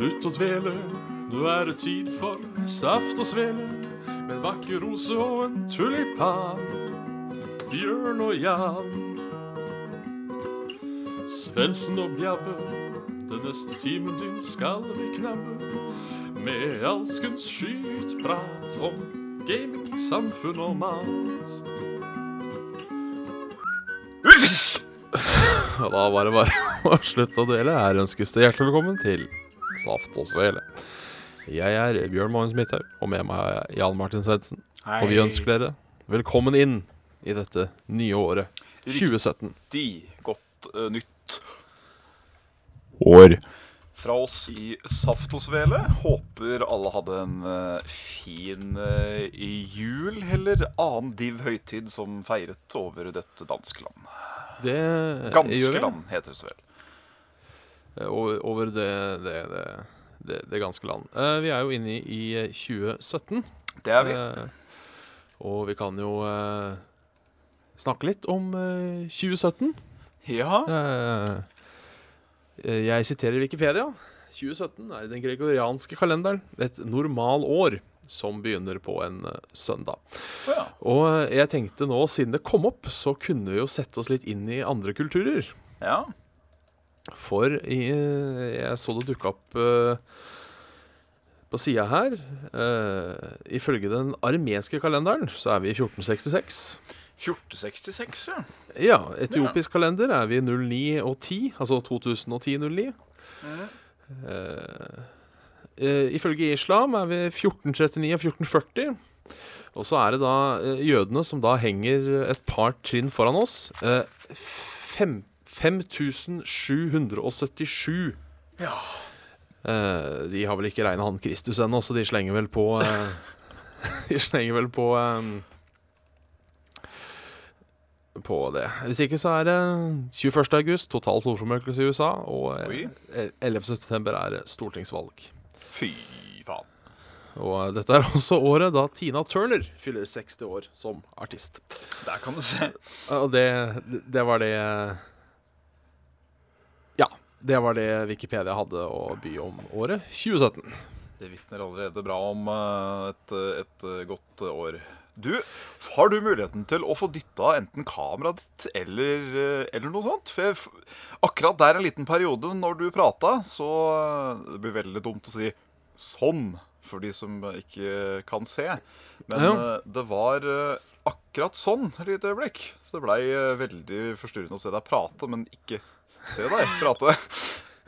Slutt å dvele, nå er det tid for saft og svele. Med en vakker rose og en tulipan. Bjørn og Jan. Svendsen og Bjabbe, den neste timen din skal vi knabbe. Med alskens skytprat om gaming, samfunn og mat. Da var det bare å slutte å dele. Her ønskes det hjertelig velkommen til Saft og Svele. Jeg er Bjørn Magnus Midthaug, og med meg er Jan Martin Svendsen. Og vi ønsker dere velkommen inn i dette nye året 2017. Riktig godt uh, nytt år fra oss i Saft og Svele. Håper alle hadde en uh, fin uh, jul eller annen div høytid som feiret over dette danske land. Det Ganske land heter det så vel. Over, over det, det, det, det, det ganske land. Eh, vi er jo inne i i 2017. Det er vi. Eh, og vi kan jo eh, snakke litt om eh, 2017. Ja. Eh, eh, jeg siterer Wikipedia. 2017 er i den gregorianske kalenderen et normal år som begynner på en eh, søndag. Oh, ja. Og eh, jeg tenkte nå, siden det kom opp, så kunne vi jo sette oss litt inn i andre kulturer. ja. For i, jeg så det dukka opp eh, på sida her. Eh, ifølge den armenske kalenderen så er vi i 1466. 1466, ja. Ja, etiopisk kalender er vi i 09 og 10, altså 2010-09. Eh, Uh, ifølge islam er vi 1439 og 1440. Og så er det da jødene som da henger et par trinn foran oss. Eh, fem, 5777. Ja. Eh, de har vel ikke regna han Kristus ennå, så de slenger vel på eh, De slenger vel på eh, På det. Hvis ikke så er det 21. august, total solformørkelse i USA, og eh, Oi. 11. september er stortingsvalg. Fy faen. Og eh, dette er også året da Tina Turner fyller 60 år som artist. Der kan du se. Og det, det var det. Det var det Wikipedia hadde å by om året 2017. Det vitner allerede bra om eh, et, et eh, godt år. Du, har du muligheten til å få dytta enten kameraet ditt eller, eh, eller noe sånt? For jeg, akkurat der en liten periode når du prata, så Det blir veldig dumt å si 'sånn' for de som ikke kan se. Men Ja. det var akkurat sånn et lite øyeblikk. Så det blei veldig forstyrrende å se deg prate, men ikke se deg prate.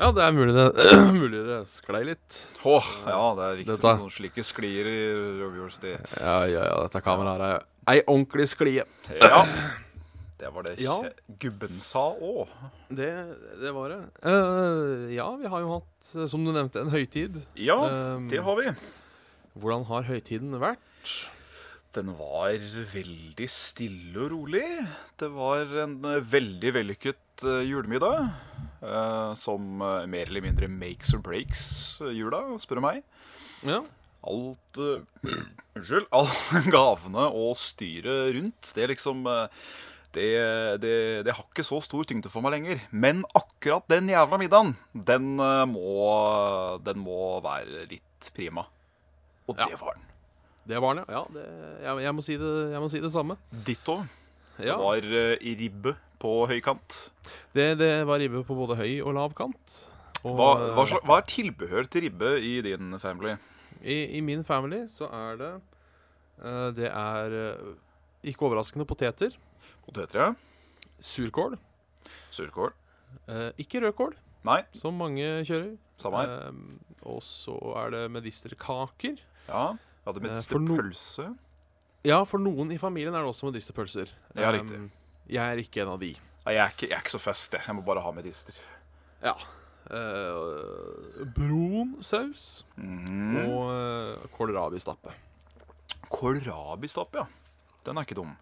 Ja, det er mulig det, mulig det sklei litt. Åh, ja, det er viktig Dette- med noen slike sklier i rødhjulstid. Ja, ja, ja, dette kameraet her er ei ordentlig sklie. Ja. Det var det Ja. gubben sa òg. Det, det var det. Uh, ja, vi har jo hatt, som du nevnte, en høytid. Ja, Um, det har vi. Hvordan har høytiden vært? Den var veldig stille og rolig. Det var en eh, veldig vellykket eh, julemiddag. eh, som eh, mer eller mindre makes or breaks jula, spør du meg. Ja. Alt Unnskyld. Alle gavene og styret rundt, det liksom det, det, det har ikke så stor tyngde for meg lenger. Men akkurat den jævla middagen, den må, den må være litt prima. Og Ja. det var den. Det var den, ja. ja det, jeg, jeg, må si det, jeg må si det samme. Ditto. Ja. Det var ribbe på høykant. Det, det var ribbe på både høy og lav kant. Og, Hva, hva, hva er tilbehør til ribbe i din family? I, I min family så er det uh, Det er eh, ikke overraskende poteter, Poteter, ja. surkål, Surkål. Uh, ikke rødkål, Nei, som mange kjører. samme her. Og så er det medisterkaker. Ja. Jeg hadde medisterpølse. med no- Ja, for noen i familien er det også medisterpølser. Ja, riktig. Um, jeg er ikke en av de. Nei, jeg er ikke, jeg er ikke så fast, jeg. Jeg må bare ha medister. Ja. Eh, brun saus Mm. og uh, kålrabistappe. Kålrabistappe, ja. Den er ikke dum.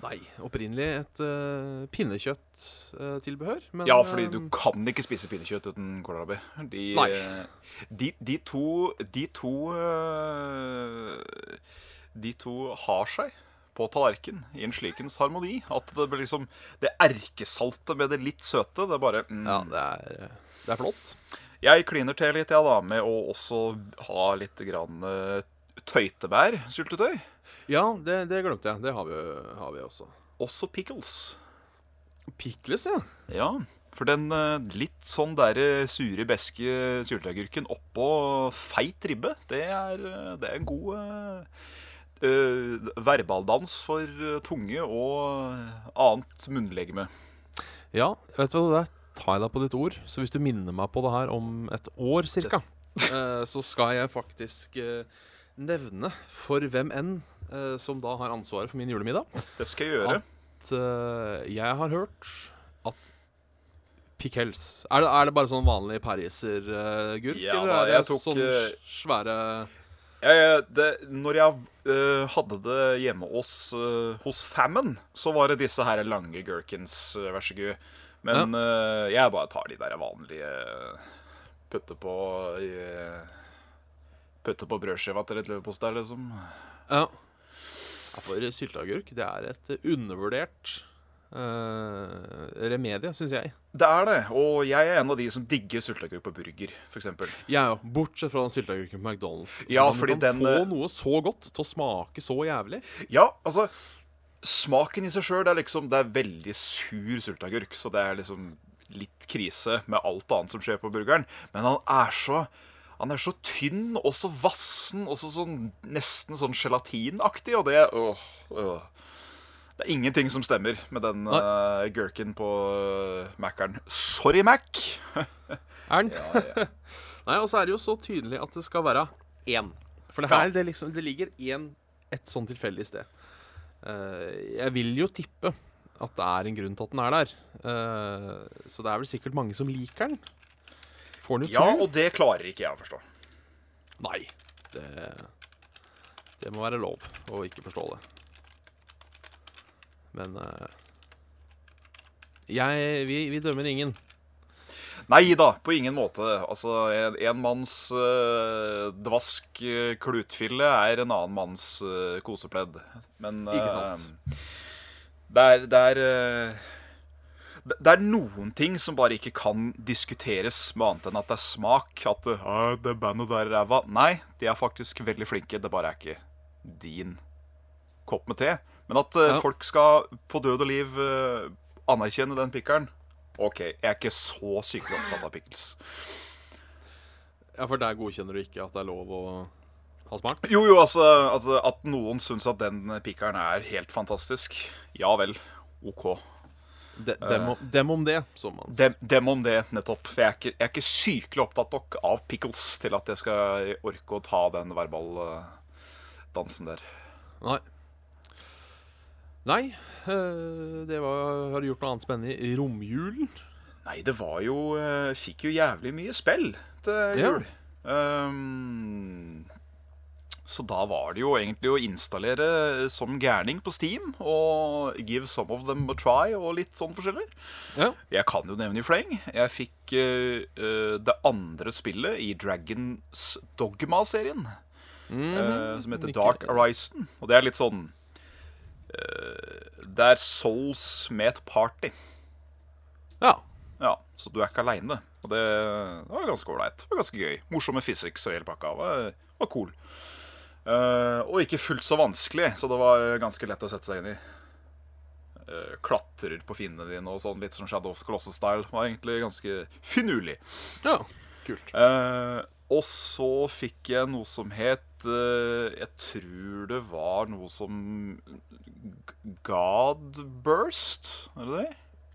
Nei, opprinnelig et uh, pinnekjøtttilbehør. Uh, Ja, fordi du um, kan ikke spise pinnekjøtt uten kålrabi. De, Nei. eh, de, de to De to eh, De to har seg på tallerken i en slikens harmoni at det blir liksom Det erkesalte med det litt søte, det er bare mm, Ja, det er, det er flott. Jeg kliner til litt, jeg, da, med å også ha litt grann tøytebærsyltetøy. tøytebær-syltetøy. Ja, det, det, glemte jeg. Det har vi, har vi, også. Også pickles. Pickles, ja. Ja, For den uh, litt sånn derre sure, beske sylteagurken oppå feit ribbe, det er, det er en god verbaldans for tunge og annet munnlegeme. Ja, vet du hva, der tar jeg deg på ditt ord. Så hvis du minner meg på det her om et år uh, så skal jeg faktisk nevne for hvem enn som da har ansvaret for min julemiddag, Det skal jeg gjøre. at jeg har hørt at pickles Er det, er det bare sånn vanlig parisergurk, Ja, eller er det jeg tok, sånn eh, svære Jeg, det, når jeg uh, hadde det hjemme hos, uh, hos Famine, så var det disse her lange gherkins, uh, vær så god. Men øh, jeg bare tar de der vanlige Putter på Putter på brødskiva til et leverpostei, liksom. Ja. ja for sylteagurk, det er et undervurdert remedie, syns jeg. Det er det. Og jeg er en av de som digger sylteagurk på burger, f.eks. Jeg òg. Bortsett fra den sylteagurken på McDonald's. Ja, Man fordi kan den, få eh, noe så godt til å smake så jævlig. Ja, altså Smaken i seg sjøl er liksom Det er veldig sur sylteagurk, så det er liksom litt krise med alt annet som skjer på burgeren. Men han er så han er så tynn og så vassen og så sånn, nesten sånn gelatinaktig, og det åh, åh. Det er ingenting som stemmer med den uh, gurken på uh, Mac-eren. Sorry, Mac! Er den? Ja, ja. Nei, og så er det jo så tydelig at det skal være én. For det her, det, liksom, det ligger én et sånn tilfeldig sted. Uh, jeg vil jo tippe at det er en grunn til at den er der. Uh, så det er vel sikkert mange som liker den. Får den ut ja, og det klarer ikke jeg å forstå. Nei. Det, det må være lov å ikke forstå det. Men eh, jeg, vi, vi dømmer ingen. Nei da, på ingen måte. Altså, En, en manns uh, dvask uh, klutfille er en annen manns uh, kosepledd. Men Ikke sant. det er, det, er det er noen ting som bare ikke kan diskuteres med annet enn at det er smak. At det, det bandet der er ræva. Nei, de er faktisk veldig flinke. Det bare er ikke din kopp med te. Men at eh, Ja. folk skal på død og liv eh, anerkjenne den pikkeren OK, jeg er ikke så sykelig opptatt av pickles. Ja, For der godkjenner du ikke at det er lov å ha smak? Jo, jo, altså, altså At noen syns at den pikkeren er helt fantastisk. Ja vel. OK. De, dem, om, dem om det, som man sier. Dem, dem om det, nettopp. For jeg er, ikke, jeg er ikke sykelig opptatt nok av pickles til at jeg skal orke å ta den verbaldansen der. Nei. Nei. eh, det var Har du gjort noe annet spennende i romjulen? Nei, det var jo eh, Fikk jo jævlig mye spill til Ja. jul. Ehm, så da var det jo egentlig å installere som gærning på Steam og give some of them a try og litt sånn forskjellig. Ja. Jeg kan jo nevne i fleng. Jeg fikk eh, eh, det andre spillet i Dragons Dogma-serien. eh, som heter Dark Horizon. Og det er litt sånn eh, Det er Souls med et party. Ja. Ja, Så du er ikke aleine. Og det var ganske ålreit. Det ganske gøy. Morsomme physics og hele pakka. Var, var cool. Uh, og ikke fullt så vanskelig, så det var ganske lett å sette seg inn i. Uh, klatrer på fiendene dine og sånn, litt sånn Shadow of Colossus-style. Var egentlig ganske finurlig. ja. Kult. Eh, og så fikk jeg noe som het eh, Jeg tror det var noe som Godburst, God Burst? Er det det?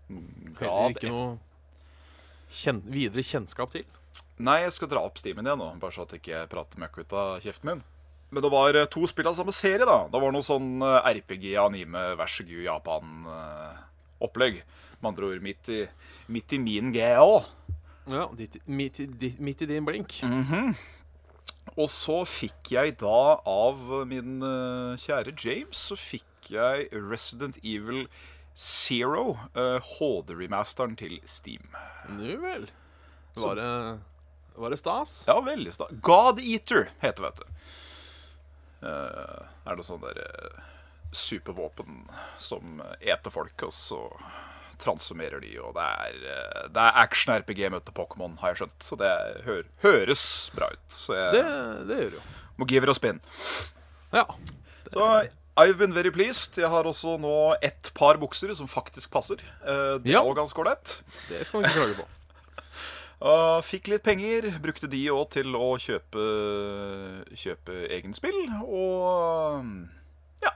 Heller God ikke noe kjen videre kjennskap til. Nei, jeg skal dra opp stimen igjen nå, bare så at jeg ikke prater møkk ut av kjeften min. Men det var eh, to spill av samme serie, da. Det var noe sånn eh, RPG, anime, vær så god, Japan-opplegg. Med andre ord midt i, midt i min GA. Ja, dit, midt, i- midt i din blink. Og så fikk jeg da av min eh, kjære James, så fikk jeg Resident Evil Zero, eh, HD-remasteren til Steam. Nu vel. Var det, var det stas? Ja, veldig stas. God Eater heter det, vet du. Uh, er det sånn der uh, supervåpen som eter folk, og så transformerer de, og det er, eh, det er action-RPG møter Pokémon, har jeg skjønt. Så det hø høres bra ut. Så jeg Det, det gjør jo. må give it a spin. Ja. Så I've been very pleased. Jeg har også nå ett par bukser som faktisk passer. Eh, Det er er også ganske ålreit. Det skal man ikke klage på. Uh, fikk litt penger, brukte de òg til å kjøpe, kjøpe egen spill. Og ja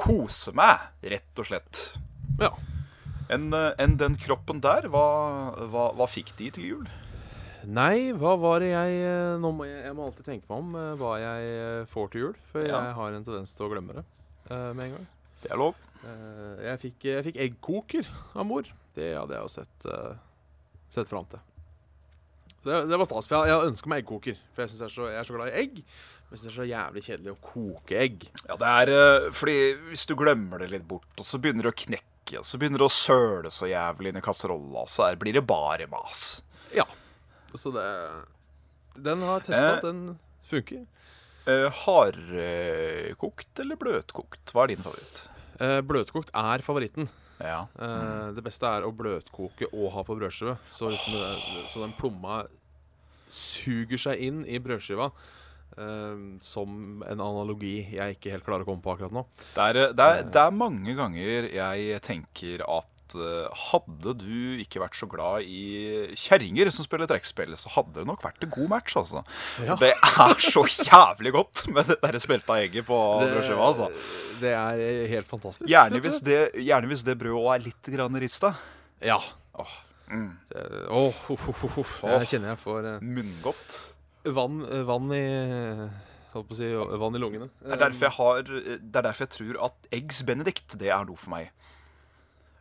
Kose meg, rett og slett. Ja. Enn en den kroppen der, hva, hva, hva fikk de til jul? Nei, hva var det jeg eh, Nå må jeg, jeg må alltid tenke meg om eh, hva jeg eh, får til jul. For Ja. jeg har en tendens til å glemme det uh, med en gang. Det er lov. Uh, jeg, fikk, jeg fikk eggkoker av mor. Det hadde jeg jo sett, uh, sett fram til. Det, det var stas. For jeg, jeg ønsker meg eggkoker. For jeg, jeg, er så, jeg er så glad i egg. Men jeg synes det er så jævlig kjedelig å koke egg. Ja, det er eh, fordi hvis du glemmer det litt bort, og så begynner du å knekke, og så begynner det å søle så jævlig inn i kasserolla, så her blir det bare mas. Ja. Så det Den har jeg testa, Eh. den funker. Uh, Hardkokt eller bløtkokt? Hva er din favoritt? Eh, bløtkokt er favoritten. Ja. Eh, Det beste er å bløtkoke og ha på brødskive. Så, liksom det, så den plomma suger seg inn i brødskiva. Eh, som en analogi jeg ikke helt klarer å komme på akkurat nå. Det er, det, er, det er mange ganger jeg tenker at uh, hadde du ikke vært så glad i kjerringer som spiller trekkspill, så hadde det nok vært en god match, altså. Ja. Det er så jævlig godt med det der smelta egget på brødskiva, altså. det er helt fantastisk. Gjerne hvis det, gjerne hvis det brødet òg er litt grann rista. Ja. Åh, mm. Det, åh, huff, huff. Jeg kjenner jeg får uh... Munngodt. Vann, eh, vann i Holdt på å si vann i lungene. Det er derfor jeg har Det er derfor jeg tror at eggs benedict, det er noe for meg.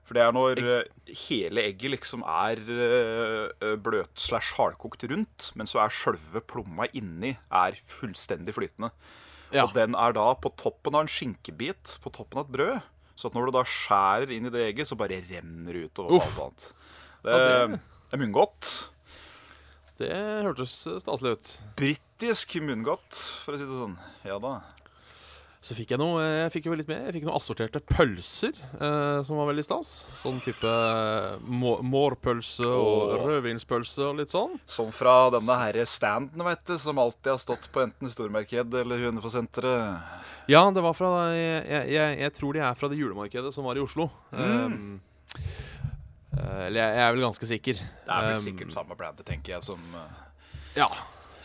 For det er når Eggs- eh, hele egget liksom er eh, bløt slash hardkokt rundt, men så er sjølve plomma inni er fullstendig flytende. Ja. Og den er da på toppen av en skinkebit på toppen av et brød. Så at når du da skjærer inn i det egget, så bare renner det utover Uff. alt annet. Det- det er munngodt. Det hørtes staselig ut. Britisk munngodt, for å si det sånn. Ja da. Så fikk jeg noe Jeg fikk jo litt med Jeg fikk noen assorterte pølser, eh, som var veldig stas. Sånn type eh, må- mårpølse og rødvinspølse og litt sånn. Som fra denne her standen, vet du, som alltid har stått på enten stormarked eller Hundeforsenteret. Ja, det var fra jeg, jeg, jeg, tror de er fra det julemarkedet som var i Oslo. Mm. Um, eller jeg, jeg er vel ganske sikker. Det er vel Um, sikkert samme brandet, tenker jeg, som eh, Ja.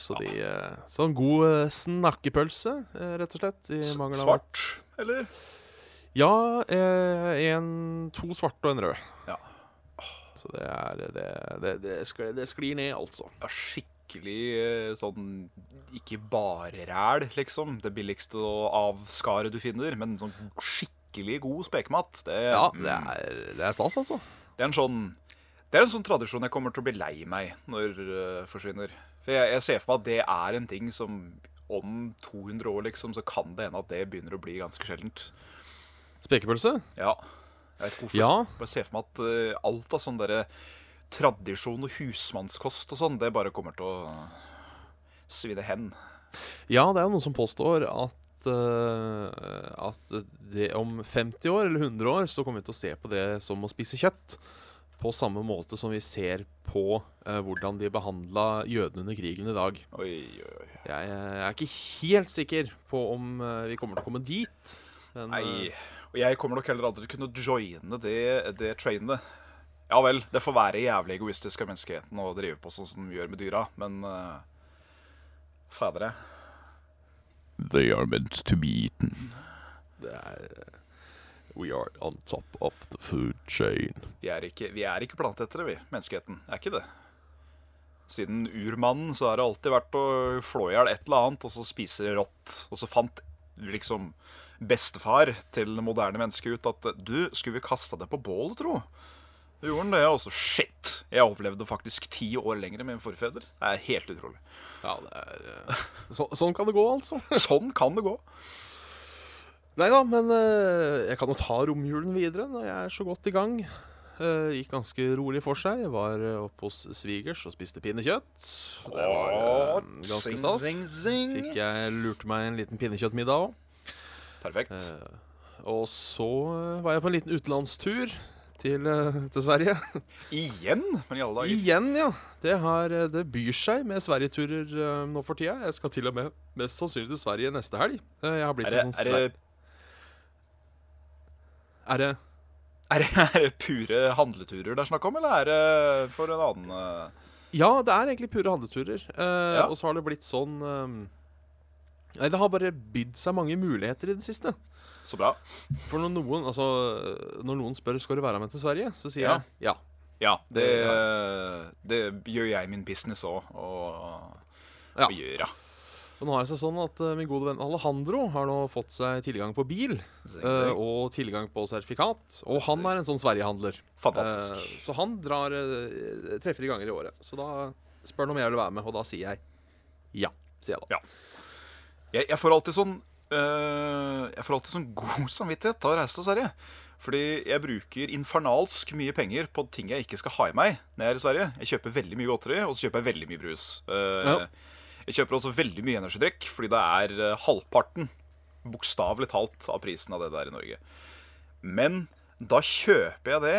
Så de eh, Sånn god eh, snakkepølse, eh, rett og slett. I mangel av svart, eller? Ja, eh, en, to svarte og en rød. Ja. Så det er Det, det, det, sklir, det sklir ned, altså. Ja, skikkelig eh, sånn Ikke bare ræl, liksom. Det billigste av skaret du finner, men sånn skikkelig god spekemat. Det, Ja, mm, det er, det er stas, altså. Det er en sånn det er en sånn tradisjon jeg kommer til å bli lei meg når det forsvinner. For jeg, jeg ser for meg at det er en ting som om 200 år, liksom, så kan det hende at det begynner å bli ganske sjeldent. Spekepølse? Ja. Jeg vet ikke hvorfor. Ja. Bare ser for meg at uh, alt av sånn derre tradisjon og husmannskost og sånn, det bare kommer til å svinne hen. Ja, det er jo noen som påstår at eh, At det om 50 år eller 100 år så kommer vi til å se på det som å spise kjøtt. På samme måte som vi ser på eh, hvordan de behandla jødene under krigen i dag. Oi, oi, oi. Jeg, jeg, er ikke helt sikker på om eh, vi kommer til å komme dit. Men Nei. Og jeg kommer nok heller aldri til å kunne joine det, det trainet. Ja vel, det får være jævlig egoistisk av menneskeheten å drive på sånn som vi gjør med dyra, men uh, jeg. They are meant to be eaten. det er eh, We are on top of the food chain. Vi er ikke, vi er ikke planetettere, vi. Menneskeheten. Er ikke det. Siden urmannen så har det alltid vært å flå i hjel et eller annet og så spise rått. Og så fant liksom bestefar til moderne mennesker ut at du, skulle vi kasta det på bålet, tro? Gjorde han det, Altså, shit! Jeg overlevde faktisk ti år lenger enn mine forfedre. Det er helt utrolig. Ja, det er eh, så, Sånn kan det gå, altså. Sånn kan det gå. Nei da, men eh, jeg kan jo ta romjulen videre når jeg er så godt i gang. Uh, gikk ganske rolig for seg. Jeg var uh, oppe hos svigers og spiste pinnekjøtt. Det var uh, ganske stas. Fikk jeg lurt meg en liten pinnekjøttmiddag òg. Perfekt. og så var jeg på en liten utenlandstur til, eh, til Sverige. Igjen? Men i alle dager. Igjen, ja. Det, har, eh, det byr seg med sverigeturer uh, nå for tida. Jeg skal til og med mest sannsynlig til Sverige neste helg. Jeg Er det, sånn er, det, er det er, det, er det pure handleturer det er snakk om, eller er det for en annen eh, Ja, det er egentlig pure handleturer. Eh, Ja. Og så har det blitt sånn eh, Nei, det har bare bydd seg mange muligheter i det siste. Så bra. For når noen, altså, når noen spør skal du være med til Sverige, så sier Ja. jeg ja. Ja, det, Det- gjør jeg i min business òg, og, Ja. og ja. Nå har det sånn at eh, min gode venn Alejandro har nå fått seg tilgang på bil. uh, og tilgang på sertifikat. Og han er en sånn Sverigehandler. Fantastisk. Uh, så han drar eh, tre-fire ganger i året. Så da spør han om jeg vil være med, og da sier jeg ja. Sier jeg da. Jeg, jeg får alltid sånn Jeg får alltid sånn god samvittighet til å reise til Sverige. Fordi jeg bruker infernalsk mye penger på ting jeg ikke skal ha i meg når jeg er i Sverige. Jeg kjøper veldig mye godteri, og så kjøper jeg veldig mye brus. Eh, Ja. Jeg kjøper også veldig mye energidrikk, fordi det er eh, halvparten, bokstavelig talt, av prisen av det det er i Norge. Men da kjøper jeg det,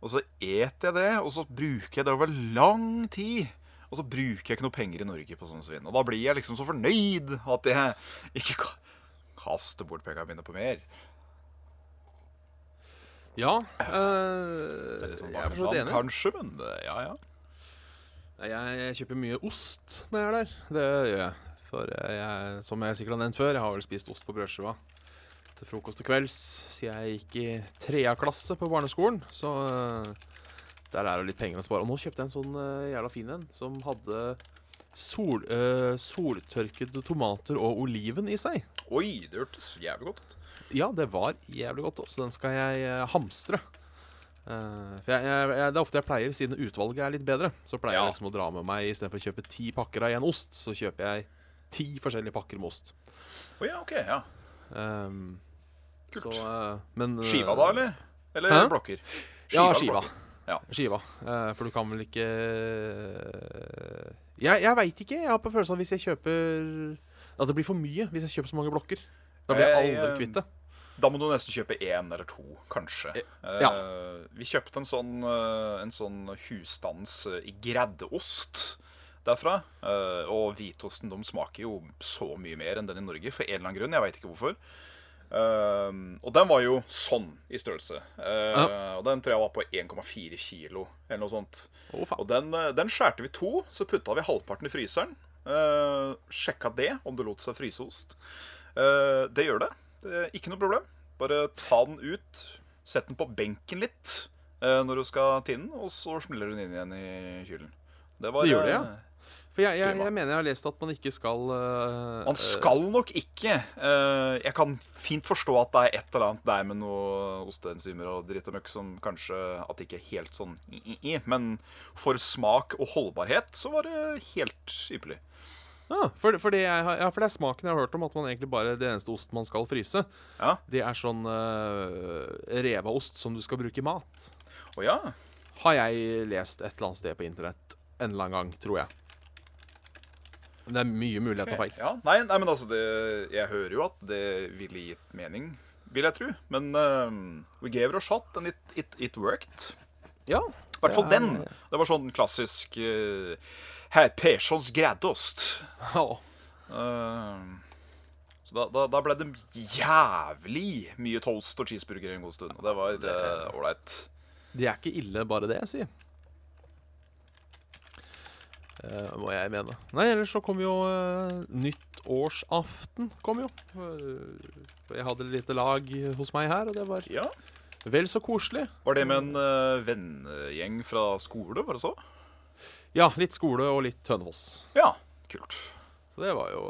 og så eter jeg det, og så bruker jeg det over lang tid. Og så bruker jeg ikke noe penger i Norge på sånn svinn. Og da blir jeg liksom så fornøyd at jeg ikke ka- kaster bort pengene mine på mer. Ja. Øh, Det er litt sånn jeg er for enig. kanskje, men eh, ja, ja. Jeg, jeg kjøper mye ost når jeg er der. Det gjør jeg. For jeg, som jeg sikkert har nevnt før, jeg har vel spist ost på brødskiva til frokost og kvelds siden jeg gikk i trea klasse på barneskolen. Så eh, der er det litt penger å spare. Og nå kjøpte jeg en sånn eh, jævla fin en som hadde sol, øh, soltørkede tomater og oliven i seg. Oi, det hørtes jævlig godt ut. Ja, det var jævlig godt, så den skal jeg eh, hamstre. Uh, for jeg, jeg, jeg, Det er ofte jeg pleier, siden utvalget er litt bedre, så pleier Ja. jeg liksom å dra med meg istedenfor å kjøpe ti pakker av én ost, så kjøper jeg ti forskjellige pakker med ost. Oh, ja, ok, ja. Um, Kult. så, uh, men, eh, Skiva da, eller? Eller Hæ? blokker? Ja, skiva. Ja. Skiva. Uh, for du kan vel ikke Jeg, jeg veit ikke. Jeg har på følelsen av hvis jeg kjøper At det blir for mye hvis jeg kjøper så mange blokker. Da blir jeg Jeg, aldri eh, kvitt det. Da må du nesten kjøpe én eller to, kanskje. Eh, ja. Eh, vi kjøpte en sånn, eh, en sånn husstands eh, i greddeost derfra. Eh, og hvitosten de smaker jo så mye mer enn den i Norge, for en eller annen grunn. Jeg veit ikke hvorfor. Eh, og den var jo sånn i størrelse. Eh, Og den tror jeg var på 1,4 kilo, eller noe sånt. Og den, eh, den skjærte vi to, så putta vi halvparten i fryseren. Uh, sjekka det, om det lot seg fryse ost. Uh, det gjør det. det er ikke noe problem. Bare ta den ut, sett den på benken litt uh, når du skal tinne den, og så smeller du den inn igjen i kylen. Det, var, Det gjør det, ja. Eh, For jeg, jeg, jeg mener jeg har lest at man ikke skal uh, Man skal nok ikke. Uh, jeg kan fint forstå at det er et eller annet der med noe osteenzymer og dritt og møkk som kanskje at det ikke er helt sånn i-i-i. Men for smak og holdbarhet så var det helt ypperlig. Ja, for, for, har, ja, for det er smaken jeg har hørt om, at man egentlig bare det eneste osten man skal fryse, Ja. det er sånn uh, revaost som du skal bruke i mat. Å ja. Har jeg lest et eller annet sted på internett en eller annen gang, tror jeg. Det er mye mulig jeg tar feil. Ja, nei, nei, men altså det, Jeg hører jo at det ville gitt mening, vil jeg tro. Men uh, we gave it a shot, and it, it, it worked. Ja, I hvert fall den. Det var sånn klassisk uh, Herr Perssons grædost. Ja. Uh, så da, da, da ble det jævlig mye toast og cheeseburger en god stund. Og det var ålreit. Uh, Det er ikke ille, bare det, jeg sier. Eh, må jeg mene. Nei, ellers så kom jo uh, nyttårsaften. Kom jo. Eh, jeg hadde et lite lag hos meg her, og det var ja. vel så koselig. Var det med en uh, vennegjeng fra skole, var det så? Ja, litt skole og litt Hønefoss. Ja. Kult. Så det var jo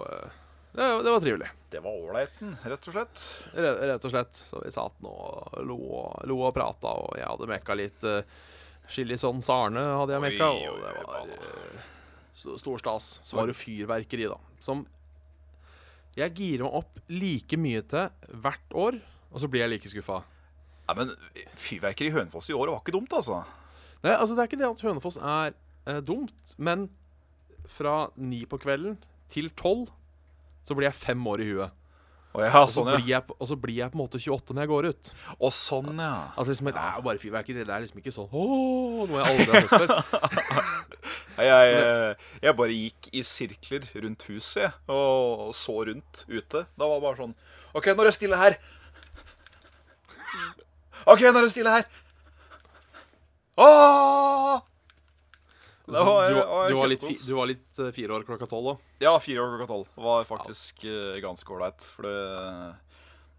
det, det var trivelig. Det var ålreiten, rett og slett. Rett, rett og slett. Så vi satt nå og lo, lo og prata, og jeg hadde mekka litt uh, Chilisons Sarne hadde jeg mekka, og det var stor stas. Så var det fyrverkeri, da. Som jeg girer meg opp like mye til hvert år, og så blir jeg like skuffa. Nei, men Fyrverkeri i Hønefoss i år var ikke dumt, altså. Nei, altså Det er ikke det at Hønefoss er eh, dumt, men fra ni på kvelden til tolv så blir jeg fem år i huet. Å ja, Og så, sånn, ja. blir jeg, og så blir jeg på en måte 28 når jeg går ut. Og sånn, ja. Altså liksom, Det er jo bare fyrverkeri. Det er liksom ikke sånn Åh, noe jeg aldri har hørt før. Jeg, jeg, jeg bare gikk i sirkler rundt huset og så rundt ute. Da var det bare sånn OK, nå er det stille her. OK, nå er det stille her. Åh! Du, var- du, var- du, var litt, du var litt eh, fire år klokka tolv òg. Ja, fire år klokka tolv. Det var faktisk eh, ganske ålreit. For det,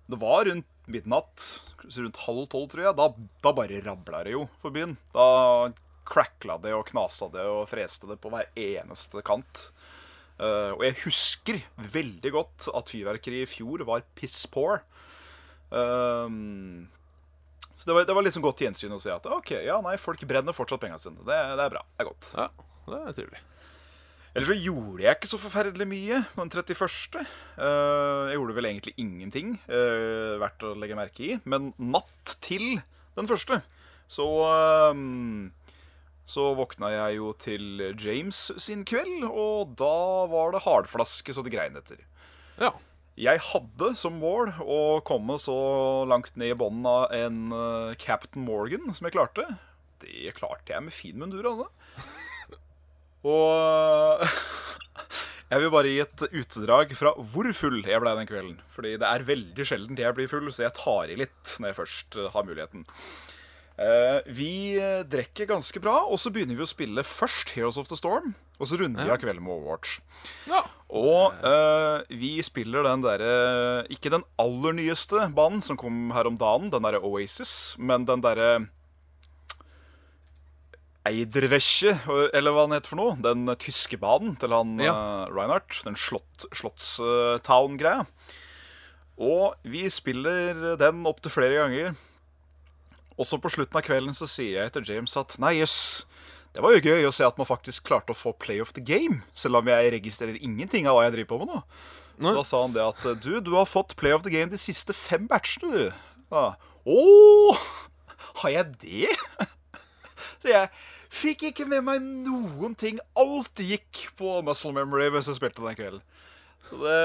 det var rundt midnatt, rundt halv tolv, tror jeg. Da, da bare rabla det jo for byen. Da crackla det og knasa det og freste det på hver eneste kant. Eh, og jeg husker veldig godt at fyrverkeriet i fjor var piss poor. Um, så det var, det var sånn godt gjensyn å se at ok, ja, nei, folk brenner fortsatt pengene sine. Det, det er bra. Det er godt. Ja, det er trivelig. Eller så gjorde jeg ikke så forferdelig mye den 31. Eh, jeg gjorde vel egentlig ingenting eh, verdt å legge merke i. Men natt til den første så eh, Så våkna jeg jo til James sin kveld, og da var det hardflaske så det grein etter. Ja. Jeg hadde som mål å komme så langt ned i bånden av en Captain Morgan som jeg klarte. Det klarte jeg med fin mundur, altså. Og jeg vil bare gi et utdrag fra hvor full jeg ble den kvelden. Fordi det er veldig sjelden jeg blir full, så jeg tar i litt når jeg først eh, har muligheten. Eh, vi drikker ganske bra, og så begynner vi å spille først Heroes of the Storm. Og så runder vi av kvelden med Overwatch. ja. Og uh, vi spiller den derre Ikke den aller nyeste banen som kom her om dagen, den derre Oasis, men den derre Eiderwäsche, eller hva han heter for noe. Den tyske banen til han Ja. uh, Reinhardt. Den slott, Slottstown-greia. Og vi spiller den opptil flere ganger. Og så på slutten av kvelden så sier jeg til James at nei, jøss, det var jo gøy å se at man faktisk klarte å få play of the game, selv om jeg registrerer ingenting av hva jeg driver på med nå. Nei. Da sa han det at du, du har fått play of the game de siste fem batchene, du. Ja. Å, har jeg det? Så jeg fikk ikke med meg noen ting. Alt gikk på muscle memory mens jeg spilte den kvelden. Så det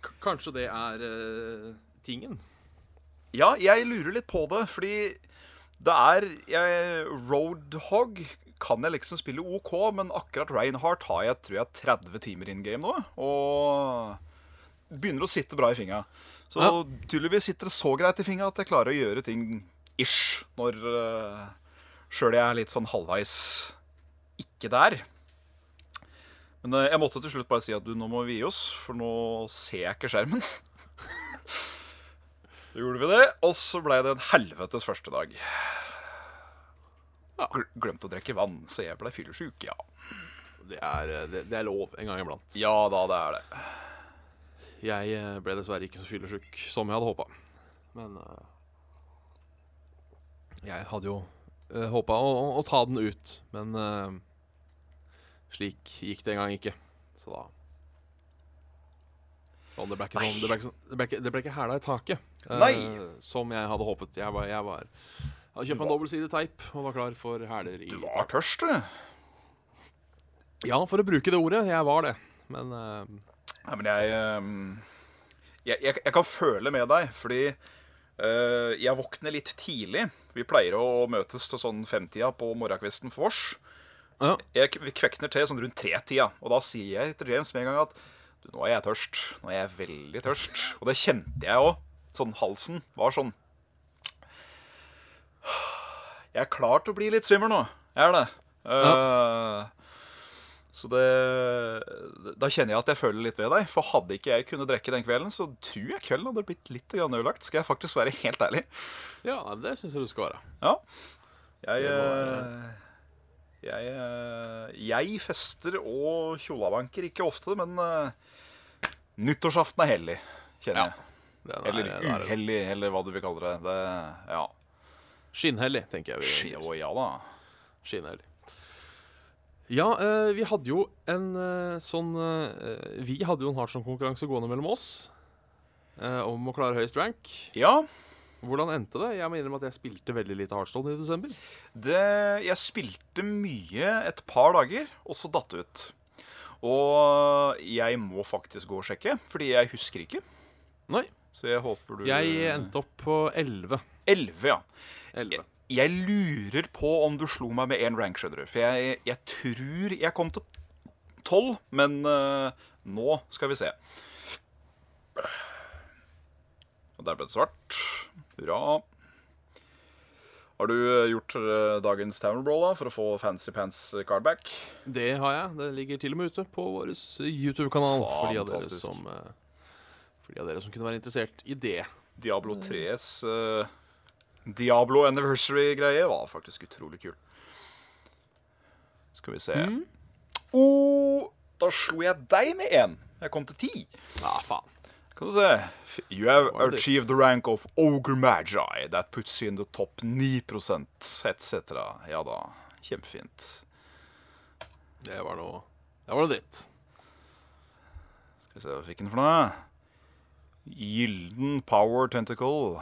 K kanskje det er uh, tingen. Ja, jeg lurer litt på det, fordi det er jeg, Roadhog kan jeg liksom spille OK, men akkurat Reinhardt har jeg tror jeg 30 timer in game nå. Og begynner å sitte bra i fingra. Så Ja. tydeligvis sitter det så greit i fingra at jeg klarer å gjøre ting ish når uh, sjøl jeg er litt sånn halvveis ikke der. Men eh, jeg måtte til slutt bare si at du, nå må vi gi oss, for nå ser jeg ikke skjermen. Så gjorde vi det, og så ble det en helvetes første dag. Ja. Glemte å drikke vann, så jeg ble fyllesyk, ja. Det er, eh, det, det er lov en gang iblant. Ja da, det er det. Jeg eh, ble dessverre ikke så fyllesyk som jeg hadde håpa. Men uh, jeg hadde jo uh, håpa å, å, å ta den ut. Men uh, slik gikk det en gang ikke. Så da det ble sånn Det ble ikke, sånn, det ble ikke, det ble ikke hæla i taket. uh. Som jeg hadde håpet. Jeg var, jeg var hadde kjøpt en dobbeltsidig teip og var klar for hæler i Du var tørst, du. Ja, for å bruke det ordet. Jeg var det. Men uh, Nei, men jeg, ehm, jeg, jeg Jeg kan føle med deg, fordi eh, jeg våkner litt tidlig. Vi pleier å møtes til sånn femtida på morgenkvisten for vårs. ja. Jeg vi kvekner til sånn rundt tretida, og da sier jeg til James med en gang at du, nå er jeg tørst. Nå er jeg veldig tørst. Og det kjente jeg òg. Sånn halsen var sånn Jeg er klar til å bli litt svimmel nå. Jeg er det. Eh, så det Da kjenner jeg at jeg føler litt med deg. For hadde ikke jeg kunnet drikke den kvelden, så tror jeg kvelden hadde blitt litt grann ødelagt. Skal jeg faktisk være helt ærlig. ja, det syns jeg du skal være. Ja. Jeg eh, jeg, eh, jeg fester og kjolabanker ikke ofte, men eh, nyttårsaften er hellig, kjenner jeg. Er- Eller er- uhellig, eller hva du vil kalle det. det ja. Skinnhellig, tenker jeg vi Ski- Å ja da. Skinnhellig. Ja, eh, vi hadde jo en eh, sånn eh, Vi hadde jo en Hardson-konkurranse gående mellom oss om å klare høyest rank. Ja, Hvordan endte det? Jeg må innrømme at jeg spilte veldig lite Hardstone i desember. det, jeg spilte mye et par dager, og så datt det ut. Og jeg må faktisk gå og sjekke, fordi jeg husker ikke. Nei. Så jeg håper du Jeg endte opp på 11. 11, ja. 11. Jeg lurer på om du slo meg med én rank, skjønner du. For jeg, jeg tror jeg kom til 12, men uh, nå skal vi se. Og der ble det svart. Hurra. Har du eh, gjort eh, dagens Tower Brawl da, for å få Fancy Pants cardback? Det har jeg. Det ligger til og med ute på vår YouTube-kanal. For de av dere som kunne være interessert i det. Diablo 3s eh, Diablo Anniversary-greie var faktisk utrolig kul. Skal vi se oh, Da slo jeg deg med én. Jeg kom til ti. Ja, faen. Kan du se. You have achieved the rank of Ogre Magi. That puts you in the top 9% etc. Ja da. Kjempefint. Det var noe Det var noe dritt. Skal vi se hva vi fikk den for noe. Gylden Power Tentacle.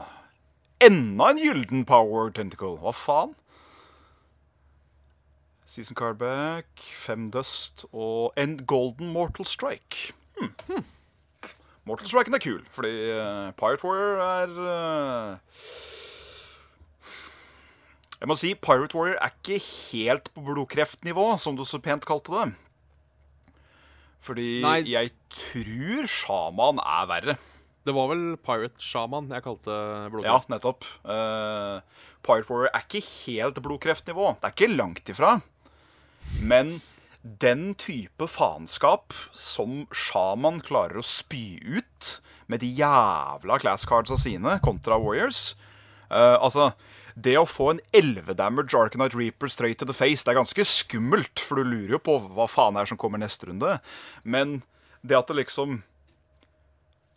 Enda en gylden Power Tentacle. Hva faen? Season cardback, fem dust og en golden Mortal Strike. Hmm. Mortal Striken er kul, fordi uh, Pirate Warrior er uh... Jeg må si Pirate Warrior er ikke helt på blodkreftnivå, som du så pent kalte det. Fordi Nei. jeg tror sjaman er verre. Det var vel Pirate Shaman jeg kalte blodkreft. Ja, nettopp. Uh, Pirate Warrior er ikke helt blodkreftnivå. Det er ikke langt ifra. Men den type faenskap som sjaman klarer å spy ut med de jævla class cardsa sine kontra Warriors uh, Altså, det å få en 11 damage Arcanite Reaper straight to the face, det er ganske skummelt, for du lurer jo på hva faen er som kommer neste runde. Men det at det liksom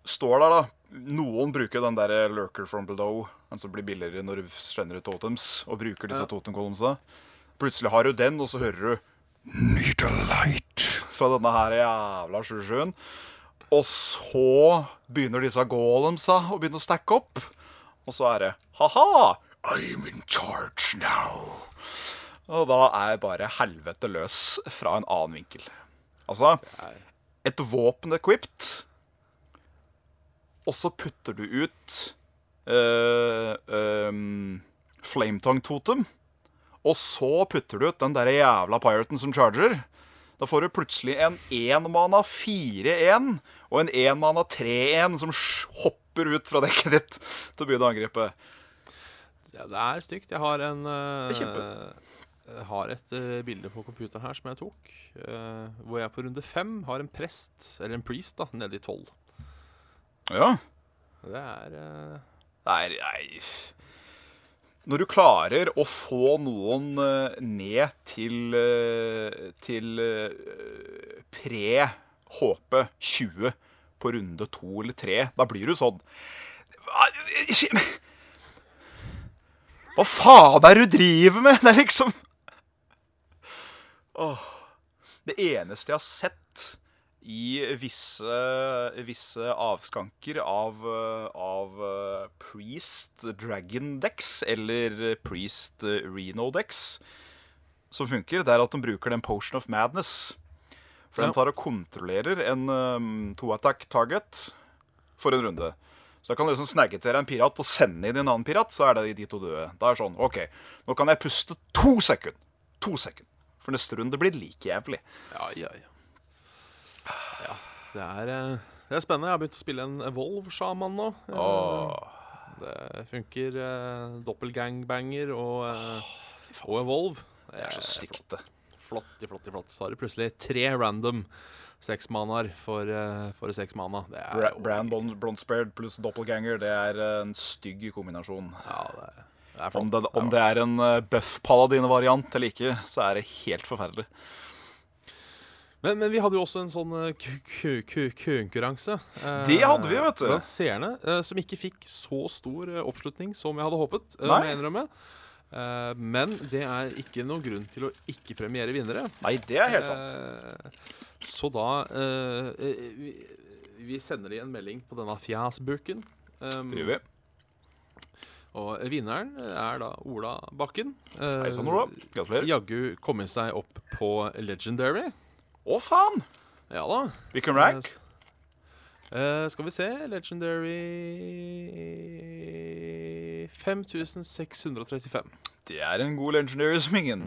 står der, da. Noen bruker den der lurker from below, den som blir billigere når du sender ut totems, og bruker disse Ja. totemkolumsa. Plutselig har du den, og så hører du Need a light fra denne her jævla 77-en. Og så begynner disse golemsa å begynne å stacke opp. Og så er det ha-ha! I'm in charge now. Og da er bare helvete løs fra en annen vinkel. Altså, et våpen equipped, og så putter du ut uh, um, Flametong Totem, og så putter du ut den der jævla piraten som charger. Da får du plutselig en 1 mana 4-1 og en 1 mana 3-1 som hopper ut fra dekket ditt til å begynne å angripe. Ja, det er stygt. Jeg har en eh, jeg har et uh, bilde på computeren her som jeg tok, uh, hvor jeg på runde fem har en prest, eller en priest, da, nede i tolv. Ja. Det er eh, Nei, nei Når du klarer å få noen eh, ned til eh, Til eh, pre-HP 20 på runde to eller tre, da blir du sånn Hva faen er det du driver med? Det er liksom Åh. Det eneste jeg har sett i visse, visse avskanker av, av eh, Priest Dragon Dex eller Priest Reno Dex som funker, det er at de bruker den Potion of Madness. For Ja. den tar og kontrollerer en um, to-attack target for en runde. Så da kan du liksom snagge til deg en pirat og sende inn en annen pirat, så er det de to døde. Da er det sånn, OK, nå kan jeg puste to sekunder. To sekunder. For neste runde blir like jævlig. Ja, ja, ja. Det, er, eh, det er spennende. Jeg har begynt å spille en Evolve-sjaman nå. Oh. Det funker eh, doppelgangbanger og, uh, og Evolve. Det er så stygt, det. Flott, flott, flott. Så har du plutselig tre random seksmaner for, uh, for seks mana. Det er Bra Brand Blond- Blondsbeard pluss Doppelganger, det er eh, en stygg kombinasjon. Ja, det det. Om det, om det er en uh, buff paladine-variant eller ikke, så er det helt forferdelig. Men, men vi hadde jo også en sånn ku- konkurranse. eh, Det hadde vi, vet du. Blant seerne, eh, som ikke fikk så stor eh, oppslutning som jeg hadde håpet. eh, Nei. må jeg innrømme. Eh, men det er ikke noen grunn til å ikke premiere vinnere. Nei, det er helt sant. Eh, så da eh, eh, vi, vi sender de en melding på denne fjasbuken. Um, Det gjør vi. Og vinneren er da Ola Bakken. Eh, Hei sann, Ola. Gratulerer. Jaggu kommet seg opp på Legendary. Å, faen! Ja da. Hvilken rank? Eh, skal vi se Legendary 5635. Det er en god legendary som ingen.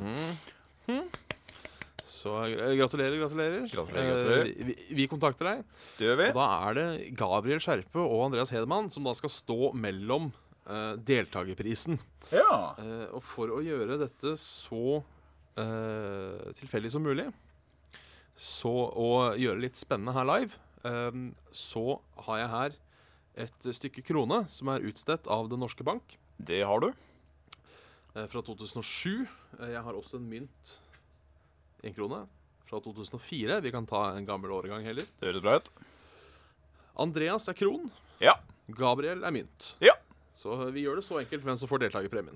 Så eh, gratulerer, gratulerer. Gratulerer, gratulerer. Eh, vi, vi kontakter deg. Det gjør vi. Og da er det Gabriel Skjerpe og Andreas Hedemann som da skal stå mellom eh, deltakerprisen. Ja. Eh, og for å gjøre dette så eh, tilfeldig som mulig, så å gjøre det litt spennende her live, eh, så har jeg her et stykke krone som er utstedt av Den norske bank Det har du. eh, fra 2007. Eh, jeg har også en mynt, en krone, fra 2004. Vi kan ta en gammel årgang heller. Det høres bra ut. Andreas er kron. Ja. Gabriel er mynt. Ja. Så vi gjør det så enkelt hvem som får deltakerpremien.